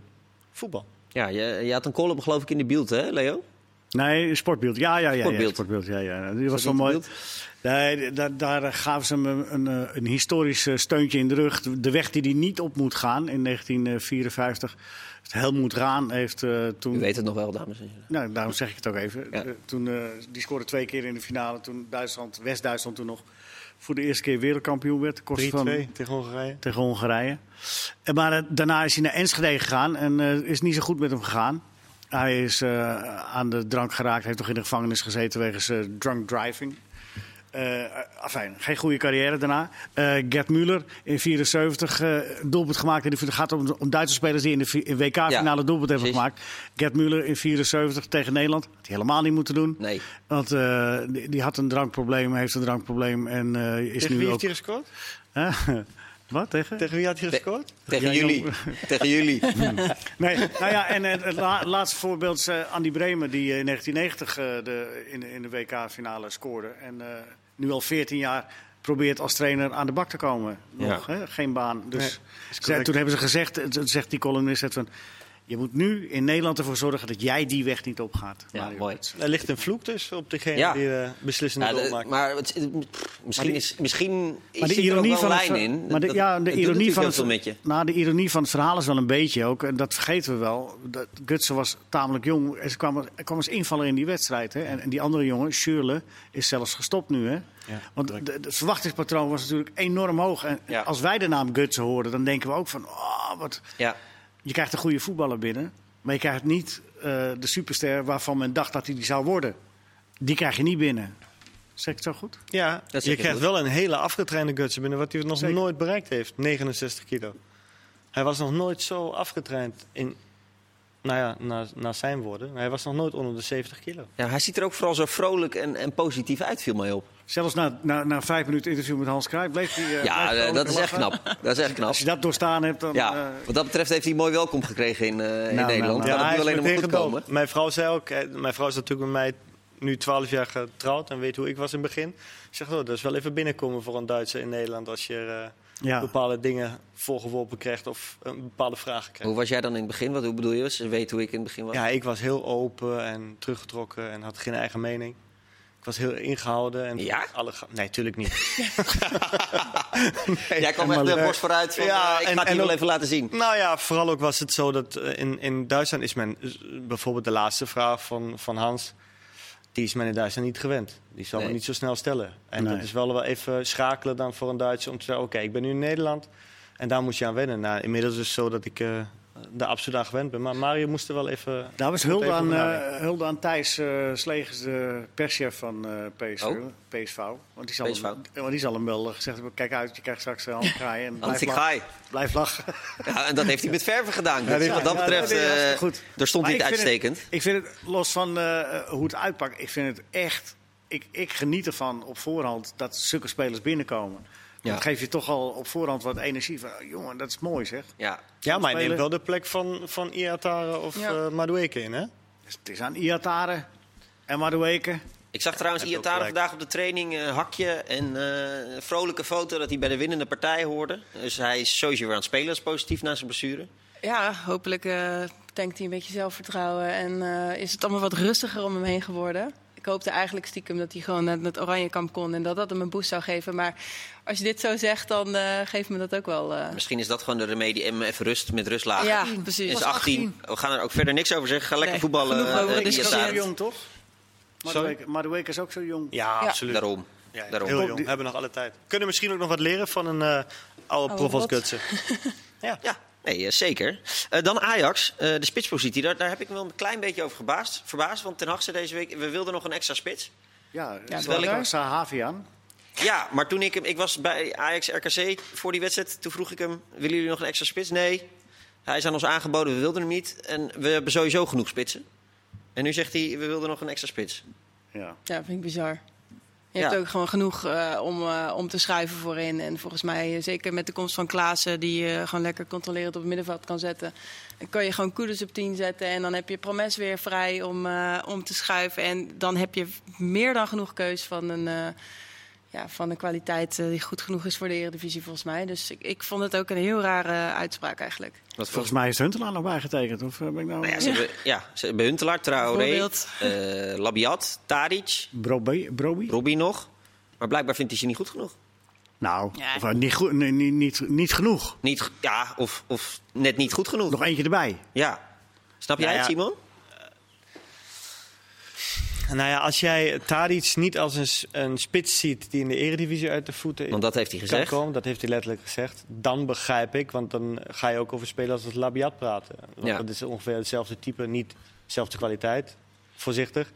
[SPEAKER 4] voetbal.
[SPEAKER 1] Ja, je, je had een column geloof ik in de beeld, hè Leo?
[SPEAKER 3] Nee, sportbeeld. Ja, ja, ja.
[SPEAKER 1] Sportbeeld.
[SPEAKER 3] Ja, sportbeeld. Ja, ja. Die was wel mooi. Nee, daar, daar gaven ze hem een, een, eh, een historisch eh, steuntje in de rug. De weg die hij niet op moet gaan in 1954. Helmoet Raan heeft eh, toen...
[SPEAKER 1] U weet het nog wel, dames en heren.
[SPEAKER 3] Nou, daarom zeg ik het ook even.
[SPEAKER 1] Ja.
[SPEAKER 3] Toen, eh, die scoorde twee keer in de finale. Toen Duitsland, West-Duitsland toen nog voor de eerste keer wereldkampioen werd.
[SPEAKER 4] 3-2
[SPEAKER 3] van,
[SPEAKER 4] tegen Hongarije.
[SPEAKER 3] tegen Hongarije. En maar daarna is hij naar Enschede gegaan en eh, is niet zo goed met hem gegaan. Hij is eh, aan de drank geraakt, heeft toch in de gevangenis gezeten wegens eh, drunk driving. Eh afijn, geen goede carrière daarna. Eh, Gert Müller in 74 eh doelpunt gemaakt. En Het gaat om, om Duitse spelers die in de WK-finale doelpunt hebben gemaakt. Gert Müller in 74 tegen Nederland. Had hij helemaal niet moeten doen.
[SPEAKER 1] Nee.
[SPEAKER 3] Want eh, die, die had een drankprobleem, heeft een drankprobleem en eh, is
[SPEAKER 4] Tegen
[SPEAKER 3] nu
[SPEAKER 4] wie
[SPEAKER 3] ook...
[SPEAKER 4] heeft hij gescoord?
[SPEAKER 3] Wat tegen?
[SPEAKER 4] Tegen wie had hij gescoord?
[SPEAKER 1] Tegen
[SPEAKER 3] Ja,
[SPEAKER 1] jullie. Tegen jullie.
[SPEAKER 3] Nee, nou ja, en eh, het la- laatste voorbeeld is eh, Andy Bremer, die eh, in 1990 eh, de, in, in de WK-finale scoorde. En eh, nu al 14 jaar probeert als trainer aan de bak te komen. Nog,
[SPEAKER 1] Ja.
[SPEAKER 3] hè? geen baan. Dus
[SPEAKER 4] Nee,
[SPEAKER 3] toen hebben ze gezegd, zegt die columnist, het van... Je moet nu in Nederland ervoor zorgen dat jij die weg niet opgaat.
[SPEAKER 1] Ja,
[SPEAKER 3] Mario
[SPEAKER 1] mooi.
[SPEAKER 3] Götze.
[SPEAKER 4] Er ligt een vloek dus op degene
[SPEAKER 1] Ja.
[SPEAKER 4] die de beslissende
[SPEAKER 1] Ja, de-
[SPEAKER 4] maakt.
[SPEAKER 1] maar het, pff, misschien,
[SPEAKER 3] die-
[SPEAKER 1] is, misschien is
[SPEAKER 3] Maar de
[SPEAKER 1] er
[SPEAKER 3] ironie
[SPEAKER 1] wel
[SPEAKER 3] van het
[SPEAKER 1] lijn in.
[SPEAKER 3] Maar de,
[SPEAKER 1] Dat-
[SPEAKER 3] ja, de ironie van het. Nou, de ironie van het verhaal is wel een beetje ook, en dat vergeten we wel. Dat Gutsen was tamelijk jong. En ze kwam, er kwam als invaller in die wedstrijd. Hè. En, en die andere jongen, Schürrle, is zelfs gestopt nu. Hè. Want de, de- het verwachtingspatroon was natuurlijk enorm hoog. En
[SPEAKER 1] Ja.
[SPEAKER 3] als wij de naam Gutsen hoorden, dan denken we ook van... Oh, wat,
[SPEAKER 1] Ja.
[SPEAKER 3] Je krijgt een goede voetballer binnen. Maar je krijgt niet eh, de superster waarvan men dacht dat hij die zou worden. Die krijg je niet binnen. Zeg ik het zo goed?
[SPEAKER 4] Ja, je
[SPEAKER 1] je
[SPEAKER 4] krijgt
[SPEAKER 1] goed.
[SPEAKER 4] wel een hele afgetrainde gutsen binnen, wat hij nog
[SPEAKER 3] Zeker.
[SPEAKER 4] nooit bereikt heeft. 69 kilo. Hij was nog nooit zo afgetraind in, nou ja, naar, naar zijn woorden. Hij was nog nooit onder de 70 kilo.
[SPEAKER 1] ja, hij ziet er ook vooral zo vrolijk en, en positief uit, viel mij op.
[SPEAKER 3] Zelfs na, na, na vijf minuten interview met Hans Cruijff bleef hij... eh,
[SPEAKER 1] ja,
[SPEAKER 3] bleef
[SPEAKER 1] eh, dat is echt knap. Dat is echt knap.
[SPEAKER 3] Als je dat doorstaan hebt, dan...
[SPEAKER 1] Ja,
[SPEAKER 3] eh,
[SPEAKER 1] wat dat betreft heeft hij mooi welkom gekregen in, eh, in
[SPEAKER 3] nou,
[SPEAKER 1] Nederland.
[SPEAKER 3] nou.
[SPEAKER 1] Kan het
[SPEAKER 4] hij
[SPEAKER 1] nu
[SPEAKER 4] is
[SPEAKER 1] alleen nog maar goed komen.
[SPEAKER 4] Mijn vrouw zei ook, mijn vrouw is natuurlijk met mij nu 12 jaar getrouwd en weet hoe ik was in het begin. Ik zeg, oh, dat is wel even binnenkomen voor een Duitser in Nederland als je eh,
[SPEAKER 3] ja.
[SPEAKER 4] bepaalde dingen voorgeworpen krijgt of eh, bepaalde vragen krijgt.
[SPEAKER 1] Hoe was jij dan in het begin? Wat hoe bedoel je? Ze weet hoe ik in het begin was.
[SPEAKER 4] Ja, ik was heel open en teruggetrokken en had geen eigen mening. Ik was heel ingehouden. En
[SPEAKER 1] Ja?
[SPEAKER 4] Alle nee, tuurlijk niet.
[SPEAKER 1] jij kwam echt de borst vooruit van,
[SPEAKER 4] Ja,
[SPEAKER 1] eh, ik
[SPEAKER 4] en-
[SPEAKER 1] ga het wel even laten zien.
[SPEAKER 4] nou ja, vooral ook was het zo dat eh, in, in Duitsland is men, eh, bijvoorbeeld de laatste vraag van, van Hans, die is men in Duitsland niet gewend. Die zal
[SPEAKER 1] Nee.
[SPEAKER 4] men niet zo snel stellen. En
[SPEAKER 3] Nee.
[SPEAKER 4] dat is wel wel even schakelen dan voor een Duitser om te zeggen, oké, ik ben nu in Nederland. En daar moet je aan wennen. Nou, inmiddels is het zo dat ik eh er absoluut aan gewend ben. Maar Mario moest er wel even...
[SPEAKER 3] Daar was hulde aan, eh,
[SPEAKER 4] nadenken.
[SPEAKER 3] hulde aan Thijs eh, Slegers, de perschef van eh PSV.
[SPEAKER 1] Oh.
[SPEAKER 3] PSV. Want die, zal
[SPEAKER 1] PSV.
[SPEAKER 3] hem, want die zal hem wel gezegd hebben, kijk uit, je krijgt straks een handkraaien. En blijf,
[SPEAKER 1] ik
[SPEAKER 3] lachen, blijf lachen.
[SPEAKER 1] Ja, en dat heeft hij met verven gedaan. Dus
[SPEAKER 3] Ja,
[SPEAKER 1] wat dat
[SPEAKER 3] ja,
[SPEAKER 1] betreft, eh,
[SPEAKER 3] hartstikke goed.
[SPEAKER 1] daar stond hij
[SPEAKER 3] Maar
[SPEAKER 1] het
[SPEAKER 3] ik vind
[SPEAKER 1] uitstekend.
[SPEAKER 3] ik vind het, los van eh, hoe het uitpakt, ik vind het echt... Ik, ik geniet ervan op voorhand dat zulke spelers binnenkomen.
[SPEAKER 1] Ja.
[SPEAKER 3] Dat geeft je toch al op voorhand wat energie. Van, oh, jongen, dat is mooi zeg.
[SPEAKER 1] Ja.
[SPEAKER 4] Ja, maar hij neemt wel de plek van, van Iatare of
[SPEAKER 2] Ja.
[SPEAKER 4] eh Madueke in, hè?
[SPEAKER 3] Dus het is aan Iatare en Madueke.
[SPEAKER 1] Ik zag trouwens Iatare vandaag op de training eh, hakje en eh, een vrolijke foto dat hij bij de winnende partij hoorde. Dus hij is sowieso weer aan het spelen, dat is positief na zijn blessure.
[SPEAKER 2] Ja, hopelijk eh denkt hij een beetje zelfvertrouwen en eh, is het allemaal wat rustiger om hem heen geworden. Ik hoopte eigenlijk stiekem dat hij gewoon naar het Oranjekamp kon en dat dat hem een boost zou geven. Maar als je dit zo zegt, dan eh, geeft me dat ook wel. eh,
[SPEAKER 1] Misschien is dat gewoon de remedie en even rust met rust lagen.
[SPEAKER 2] ja, precies.
[SPEAKER 1] is 18. We gaan er ook verder niks over zeggen. Ga lekker
[SPEAKER 2] Nee,
[SPEAKER 1] voetballen.
[SPEAKER 2] genoeg over
[SPEAKER 1] eh,
[SPEAKER 2] de
[SPEAKER 3] Is zo jong toch? Madueke, Madueke is ook zo jong.
[SPEAKER 4] Ja,
[SPEAKER 2] Ja.
[SPEAKER 4] absoluut.
[SPEAKER 1] Daarom.
[SPEAKER 4] Ja,
[SPEAKER 1] Daarom.
[SPEAKER 4] Heel jong,
[SPEAKER 3] die-
[SPEAKER 4] hebben nog alle tijd. Kunnen misschien ook nog wat leren van een eh oude
[SPEAKER 2] Oude
[SPEAKER 4] prof als
[SPEAKER 2] rot.
[SPEAKER 4] Gutsen.
[SPEAKER 1] Ja, nee, eh, zeker. Eh, dan Ajax, eh, de spitspositie. Daar, daar heb ik me wel een klein beetje over gebaasd, verbaasd. Want Ten Hag zei deze week, we wilden nog een extra spits.
[SPEAKER 3] Ja,
[SPEAKER 2] Ja,
[SPEAKER 3] terwijl
[SPEAKER 2] wel.
[SPEAKER 3] ik Sahavi aan.
[SPEAKER 1] Ja, maar toen ik hem... Ik was bij Ajax RKC voor die wedstrijd. Toen vroeg ik hem, willen jullie nog een extra spits? Nee. Hij is aan ons aangeboden, we wilden hem niet. En we hebben sowieso genoeg spitsen. En nu zegt hij, we wilden nog een extra spits.
[SPEAKER 3] Ja.
[SPEAKER 2] Ja, vind ik bizar. Je hebt ook gewoon genoeg eh, om, eh, om te schuiven voorin. En volgens mij, eh, zeker met de komst van Klaassen, die je gewoon lekker controlerend op het middenveld kan zetten. Dan kan je gewoon Kudus op 10 zetten. En dan heb je Promes weer vrij om, om te schuiven. En dan heb je meer dan genoeg keus van een, ja, van een kwaliteit eh, die goed genoeg is voor de Eredivisie, volgens mij. Dus ik, ik vond het ook een heel rare uitspraak eigenlijk.
[SPEAKER 1] Wat
[SPEAKER 3] Volgens mij is Huntelaar nog bijgetekend. Of eh, ben ik nou...
[SPEAKER 1] Nou ja, ze hebben, ja, ze hebben Huntelaar, Traoré, eh Labiat, Tadic,
[SPEAKER 3] Broby? Broby?
[SPEAKER 1] Robbie nog. Maar blijkbaar vindt hij ze niet goed genoeg.
[SPEAKER 3] Nou,
[SPEAKER 2] Ja.
[SPEAKER 3] of, eh, niet, goed, nee, niet, niet, niet genoeg.
[SPEAKER 1] Niet, ja, of, of net niet goed genoeg.
[SPEAKER 3] Nog eentje erbij.
[SPEAKER 1] Ja. Snap jij
[SPEAKER 4] Nou
[SPEAKER 1] het,
[SPEAKER 4] ja.
[SPEAKER 1] Simon?
[SPEAKER 4] Nou ja, als jij Tadic niet als een, een spits ziet die in de eredivisie uit de voeten
[SPEAKER 1] Want dat heeft hij gezegd.
[SPEAKER 4] komen, dat heeft hij letterlijk gezegd, dan begrijp ik, want dan ga je ook over spelers als het Labiat praten. Want
[SPEAKER 1] Ja.
[SPEAKER 4] dat is ongeveer hetzelfde type, niet dezelfde kwaliteit, voorzichtig.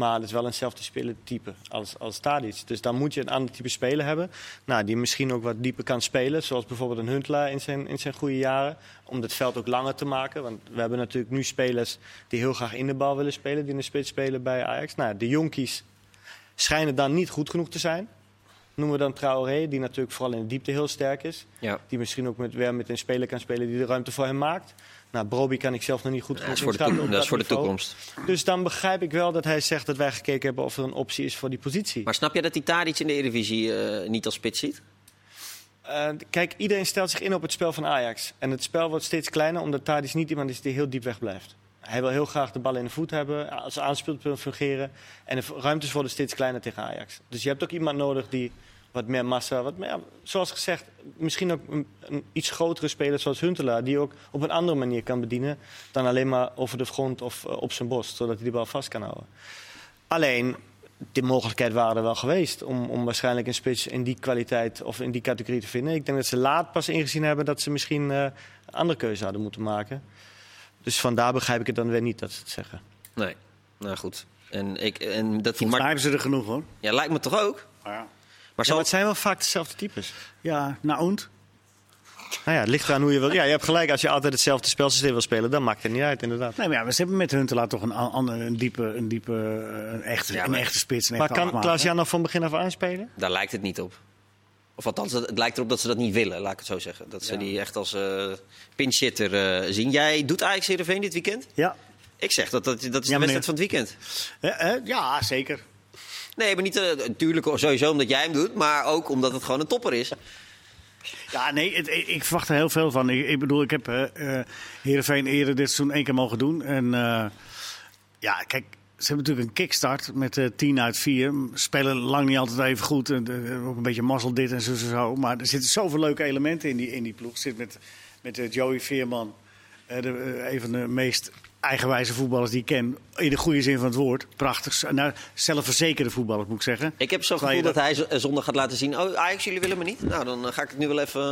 [SPEAKER 4] Maar het is wel eenzelfde spelertype als, als Tadic. Dus dan moet je een ander type speler hebben. Nou, die misschien ook wat dieper kan spelen. Zoals bijvoorbeeld een Huntelaar in zijn, in zijn goede jaren. Om het veld ook langer te maken. Want we hebben natuurlijk nu spelers die heel graag in de bal willen spelen. Die in de spits spelen bij Ajax. Nou, de jonkies schijnen dan niet goed genoeg te zijn. Noemen we dan Traoré, die natuurlijk vooral in de diepte heel sterk is.
[SPEAKER 1] Ja.
[SPEAKER 4] Die misschien ook met, weer met een speler kan spelen die de ruimte voor hem maakt. Nou, Broby kan ik zelf nog niet goed
[SPEAKER 1] Dat
[SPEAKER 4] genoeg
[SPEAKER 1] is voor de,
[SPEAKER 4] op
[SPEAKER 1] dat is voor de toekomst.
[SPEAKER 4] Dus dan begrijp ik wel dat hij zegt dat wij gekeken hebben of er een optie is voor die positie.
[SPEAKER 1] Maar snap je dat Tadic in de Eredivisie eh, niet als spits ziet?
[SPEAKER 4] Eh, kijk, iedereen stelt zich in op het spel van Ajax. En het spel wordt steeds kleiner, omdat Tadic niet iemand is die heel diep weg blijft. Hij wil heel graag de bal in de voet hebben, als aanspeelpunt fungeren. En de ruimtes worden steeds kleiner tegen Ajax. Dus je hebt ook iemand nodig die wat meer massa, wat meer, zoals gezegd, misschien ook een, een iets grotere speler zoals Huntelaar, die ook op een andere manier kan bedienen dan alleen maar over de grond of eh, op zijn borst, zodat hij de bal vast kan houden. Alleen, de mogelijkheid waren er wel geweest om, om waarschijnlijk een spits in die kwaliteit of in die categorie te vinden. Ik denk dat ze laat pas ingezien hebben dat ze misschien eh, een andere keuze hadden moeten maken. Dus vandaar begrijp ik het dan weer niet dat ze het zeggen.
[SPEAKER 1] Nee, nou goed. En, ik, en dat die
[SPEAKER 3] Volgens mij
[SPEAKER 1] Mar-
[SPEAKER 3] hebben ze er genoeg hoor.
[SPEAKER 1] Ja, lijkt me toch ook?
[SPEAKER 3] Ja,
[SPEAKER 1] Maar
[SPEAKER 4] Ja,
[SPEAKER 1] zal
[SPEAKER 4] het zijn wel vaak dezelfde types.
[SPEAKER 3] ja Naoend.
[SPEAKER 4] Nou ja, het ligt eraan hoe je wil. Ja, je hebt gelijk. Als je altijd hetzelfde spelsysteem wil spelen, dan maakt het niet uit, inderdaad.
[SPEAKER 3] Nee, maar ja, ze hebben met Huntelaar toch een, an- een diepe, een diepe, eh, een echte,
[SPEAKER 1] Ja,
[SPEAKER 3] een echte spits. Een
[SPEAKER 4] Maar
[SPEAKER 3] echte
[SPEAKER 4] kan. Klaas-Jan nog van begin af aan spelen?
[SPEAKER 1] Daar lijkt het niet op. Of althans, het lijkt erop dat ze dat niet willen, laat ik het zo zeggen. Dat ze
[SPEAKER 3] Ja.
[SPEAKER 1] die echt als eh pinchitter eh zien. Jij doet Ajax Heerenveen dit weekend?
[SPEAKER 3] Ja.
[SPEAKER 1] Ik zeg dat, dat, dat is
[SPEAKER 3] Ja,
[SPEAKER 1] de wedstrijd van het weekend.
[SPEAKER 3] Eh, ja, zeker.
[SPEAKER 1] Nee, maar niet eh, natuurlijk sowieso omdat jij hem doet, maar ook omdat het gewoon een topper is.
[SPEAKER 3] Ja, nee, ik, verwacht er heel veel van. Ik, bedoel, ik heb eh eh, Heerenveen eerder dit seizoen één keer mogen doen. En eh, ja, kijk, ze hebben natuurlijk een kickstart met eh 10 uit 4. Spelen lang niet altijd even goed. En, eh, ook een beetje mazzel dit en zo, zo, zo. Maar er zitten zoveel leuke elementen in die, in die ploeg. Zit met, met eh, Joey Veerman, eh, de, eh, een van de meest eigenwijze voetballers die ik ken. In de goede zin van het woord. Prachtig. Nou, zelfverzekerde voetballers moet ik zeggen.
[SPEAKER 1] Ik heb zo'n gevoel dat hij z- zondag gaat laten zien... oh, Ajax, jullie willen me niet? Nou, dan eh, ga ik het nu wel even,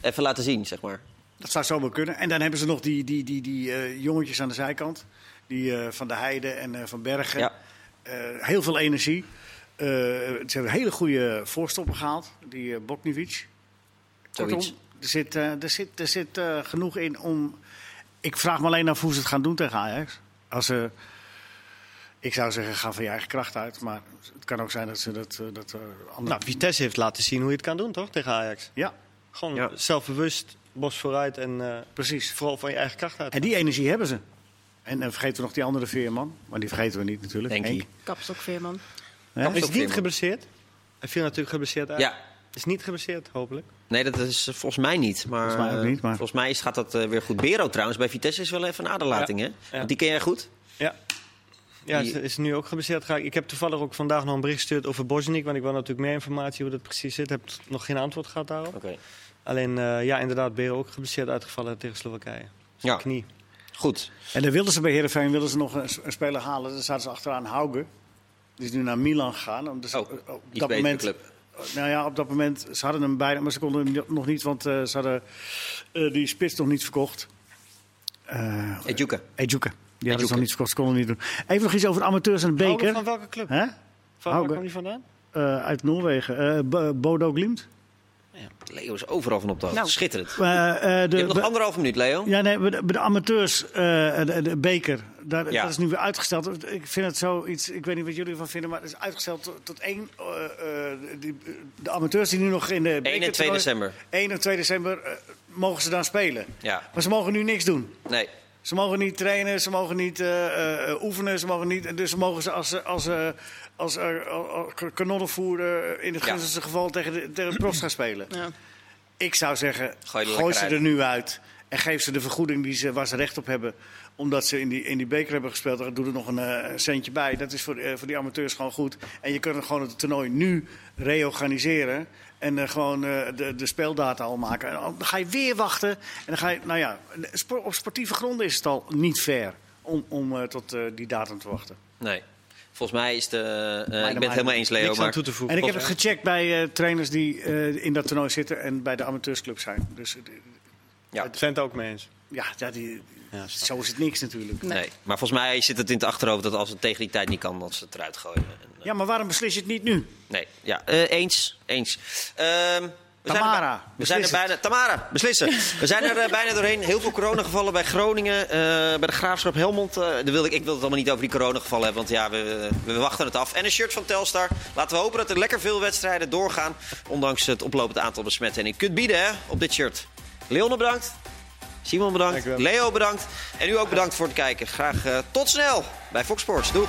[SPEAKER 1] eh, even laten zien, zeg maar.
[SPEAKER 3] Dat zou zomaar kunnen. En dan hebben ze nog die, die, die, die eh, jongetjes aan de zijkant. Die van de Heide en van Bergen.
[SPEAKER 1] Ja.
[SPEAKER 3] Heel veel energie. Ze hebben een hele goede voorstopper gehaald. Die uh, Bokniewicz. Kortom, er zit, er zit, er zit genoeg in om... Ik vraag me alleen af hoe ze het gaan doen tegen Ajax. Als ze... Ik zou zeggen, ga van je eigen kracht uit. Maar het kan ook zijn dat ze dat... eh, dat eh, andere...
[SPEAKER 4] Nou, Vitesse heeft laten zien hoe je het kan doen, toch? Tegen Ajax.
[SPEAKER 3] ja,
[SPEAKER 4] Gewoon
[SPEAKER 1] Ja.
[SPEAKER 4] zelfbewust, bos vooruit en eh,
[SPEAKER 3] precies.
[SPEAKER 4] vooral van je eigen kracht uit.
[SPEAKER 3] En die energie hebben ze. En dan vergeten we nog die andere veerman. Maar die vergeten we niet natuurlijk.
[SPEAKER 1] Denk
[SPEAKER 3] Henk.
[SPEAKER 1] je.
[SPEAKER 2] Kapstok Veerman.
[SPEAKER 3] Hè?
[SPEAKER 4] is niet geblesseerd? Hij viel natuurlijk geblesseerd uit.
[SPEAKER 1] Ja,
[SPEAKER 4] Is niet geblesseerd, hopelijk.
[SPEAKER 1] nee, dat is eh, volgens mij niet. Maar,
[SPEAKER 3] Volgens mij ook niet, maar-
[SPEAKER 1] Volgens mij is- gaat dat eh, weer goed. Bero trouwens, bij Vitesse is wel even een aderlating, hè? Want die ken jij goed?
[SPEAKER 4] Ja. Ja,
[SPEAKER 1] Die-
[SPEAKER 4] is nu ook geblesseerd. Ik heb toevallig ook vandaag nog een bericht gestuurd over Bosniek. Want ik wil natuurlijk meer informatie hoe dat precies zit. Ik heb nog geen antwoord gehad daarop.
[SPEAKER 1] Oké.
[SPEAKER 4] Alleen, eh, ja, inderdaad, Bero ook geblesseerd uitgevallen tegen Slowakije.
[SPEAKER 1] Ja,
[SPEAKER 4] Knie.
[SPEAKER 1] goed.
[SPEAKER 3] En dan wilden ze bij Heerenveen wilden ze nog een, een speler halen. Dan zaten ze achteraan Hauge. Die is nu naar Milan gegaan. Om Dus
[SPEAKER 1] Oh,
[SPEAKER 3] op
[SPEAKER 1] iets
[SPEAKER 3] dat moment,
[SPEAKER 1] club.
[SPEAKER 3] Nou ja, op dat moment, ze hadden hem bijna, maar ze konden hem nog niet, want eh, ze hadden eh, die spits nog niet verkocht. Eh
[SPEAKER 1] Ejuka.
[SPEAKER 3] Ejuke. Die hadden ze
[SPEAKER 1] Ejuke.
[SPEAKER 3] nog niet verkocht, ze konden hem niet doen. Even nog iets over de amateurs en de beker.
[SPEAKER 4] Van welke club?
[SPEAKER 3] Hè?
[SPEAKER 4] Van waar kwam die vandaan?
[SPEAKER 3] Eh, uit Noorwegen. Eh, Bo- Bodo Glimt.
[SPEAKER 1] Leo is overal van op de hoogte.
[SPEAKER 2] Nou.
[SPEAKER 1] Schitterend.
[SPEAKER 3] Eh, eh,
[SPEAKER 1] Je
[SPEAKER 3] de,
[SPEAKER 1] hebt nog anderhalve minuut, Leo.
[SPEAKER 3] Ja, nee, bij de, de amateurs, eh, de, de beker, daar,
[SPEAKER 1] Ja.
[SPEAKER 3] dat is nu weer uitgesteld. Ik vind het zoiets, ik weet niet wat jullie ervan vinden, maar het is uitgesteld tot, tot één. eh, eh, die, de amateurs die nu nog in de
[SPEAKER 1] 1 en 2 december.
[SPEAKER 3] 1 en 2 december mogen ze dan spelen.
[SPEAKER 1] Ja,
[SPEAKER 3] Maar ze mogen nu niks doen.
[SPEAKER 1] nee.
[SPEAKER 3] Ze mogen niet trainen, ze mogen niet eh, eh, oefenen, ze mogen niet. Dus ze mogen ze als, als, eh, als, eh, als kanonnenvoerder in het
[SPEAKER 1] Ja.
[SPEAKER 3] gunstigste geval tegen de, tegen de profs gaan spelen.
[SPEAKER 2] Ja.
[SPEAKER 3] Ik zou zeggen,
[SPEAKER 1] Gooi
[SPEAKER 3] ze
[SPEAKER 1] uit.
[SPEAKER 3] er nu uit. En geef ze de vergoeding die ze, waar ze recht op hebben. Omdat ze in die, in die beker hebben gespeeld. Dan doe er nog een centje bij. Dat is voor, voor die amateurs gewoon goed. En je kunt het gewoon het toernooi nu reorganiseren. En eh, gewoon eh, de, de speeldata al maken. En dan ga je weer wachten. En dan ga je, nou ja, op sportieve gronden is het al niet fair om, om eh, tot eh, die datum te wachten.
[SPEAKER 1] Nee. Volgens mij is de... eh, ik ben het helemaal eens, Leo. Maar
[SPEAKER 4] toe te voegen.
[SPEAKER 3] En ik heb het gecheckt bij eh, trainers die eh, in dat toernooi zitten. En bij de amateursclub zijn. Dus
[SPEAKER 1] ja,
[SPEAKER 4] Zijn het ook mee eens?
[SPEAKER 3] Ja, ja die,
[SPEAKER 4] Ja,
[SPEAKER 3] zo is het niks natuurlijk.
[SPEAKER 1] nee. Maar volgens mij zit het in het achterhoofd dat als het tegen die tijd niet kan, dat ze het eruit gooien. En, eh,
[SPEAKER 3] Ja, maar waarom beslis je het niet nu?
[SPEAKER 1] Nee, ja, eh, eens. eens. Ehm, we zijn er
[SPEAKER 3] Tamara,
[SPEAKER 1] we zijn er bijna, Tamara, beslissen. We zijn er eh, bijna doorheen. Heel veel coronagevallen bij Groningen, eh, bij de Graafschap Helmond. eh, daar wilde ik, ik wil het allemaal niet over die coronagevallen hebben, want ja, we, we wachten het af. En een shirt van Telstar. Laten we hopen dat er lekker veel wedstrijden doorgaan, ondanks het oplopend aantal besmetten. En ik kunt bieden hè, op dit shirt. Leon bedankt. Simon bedankt. Leo bedankt. En u ook bedankt voor het kijken. Graag eh, tot snel bij Fox Sports. Doeg.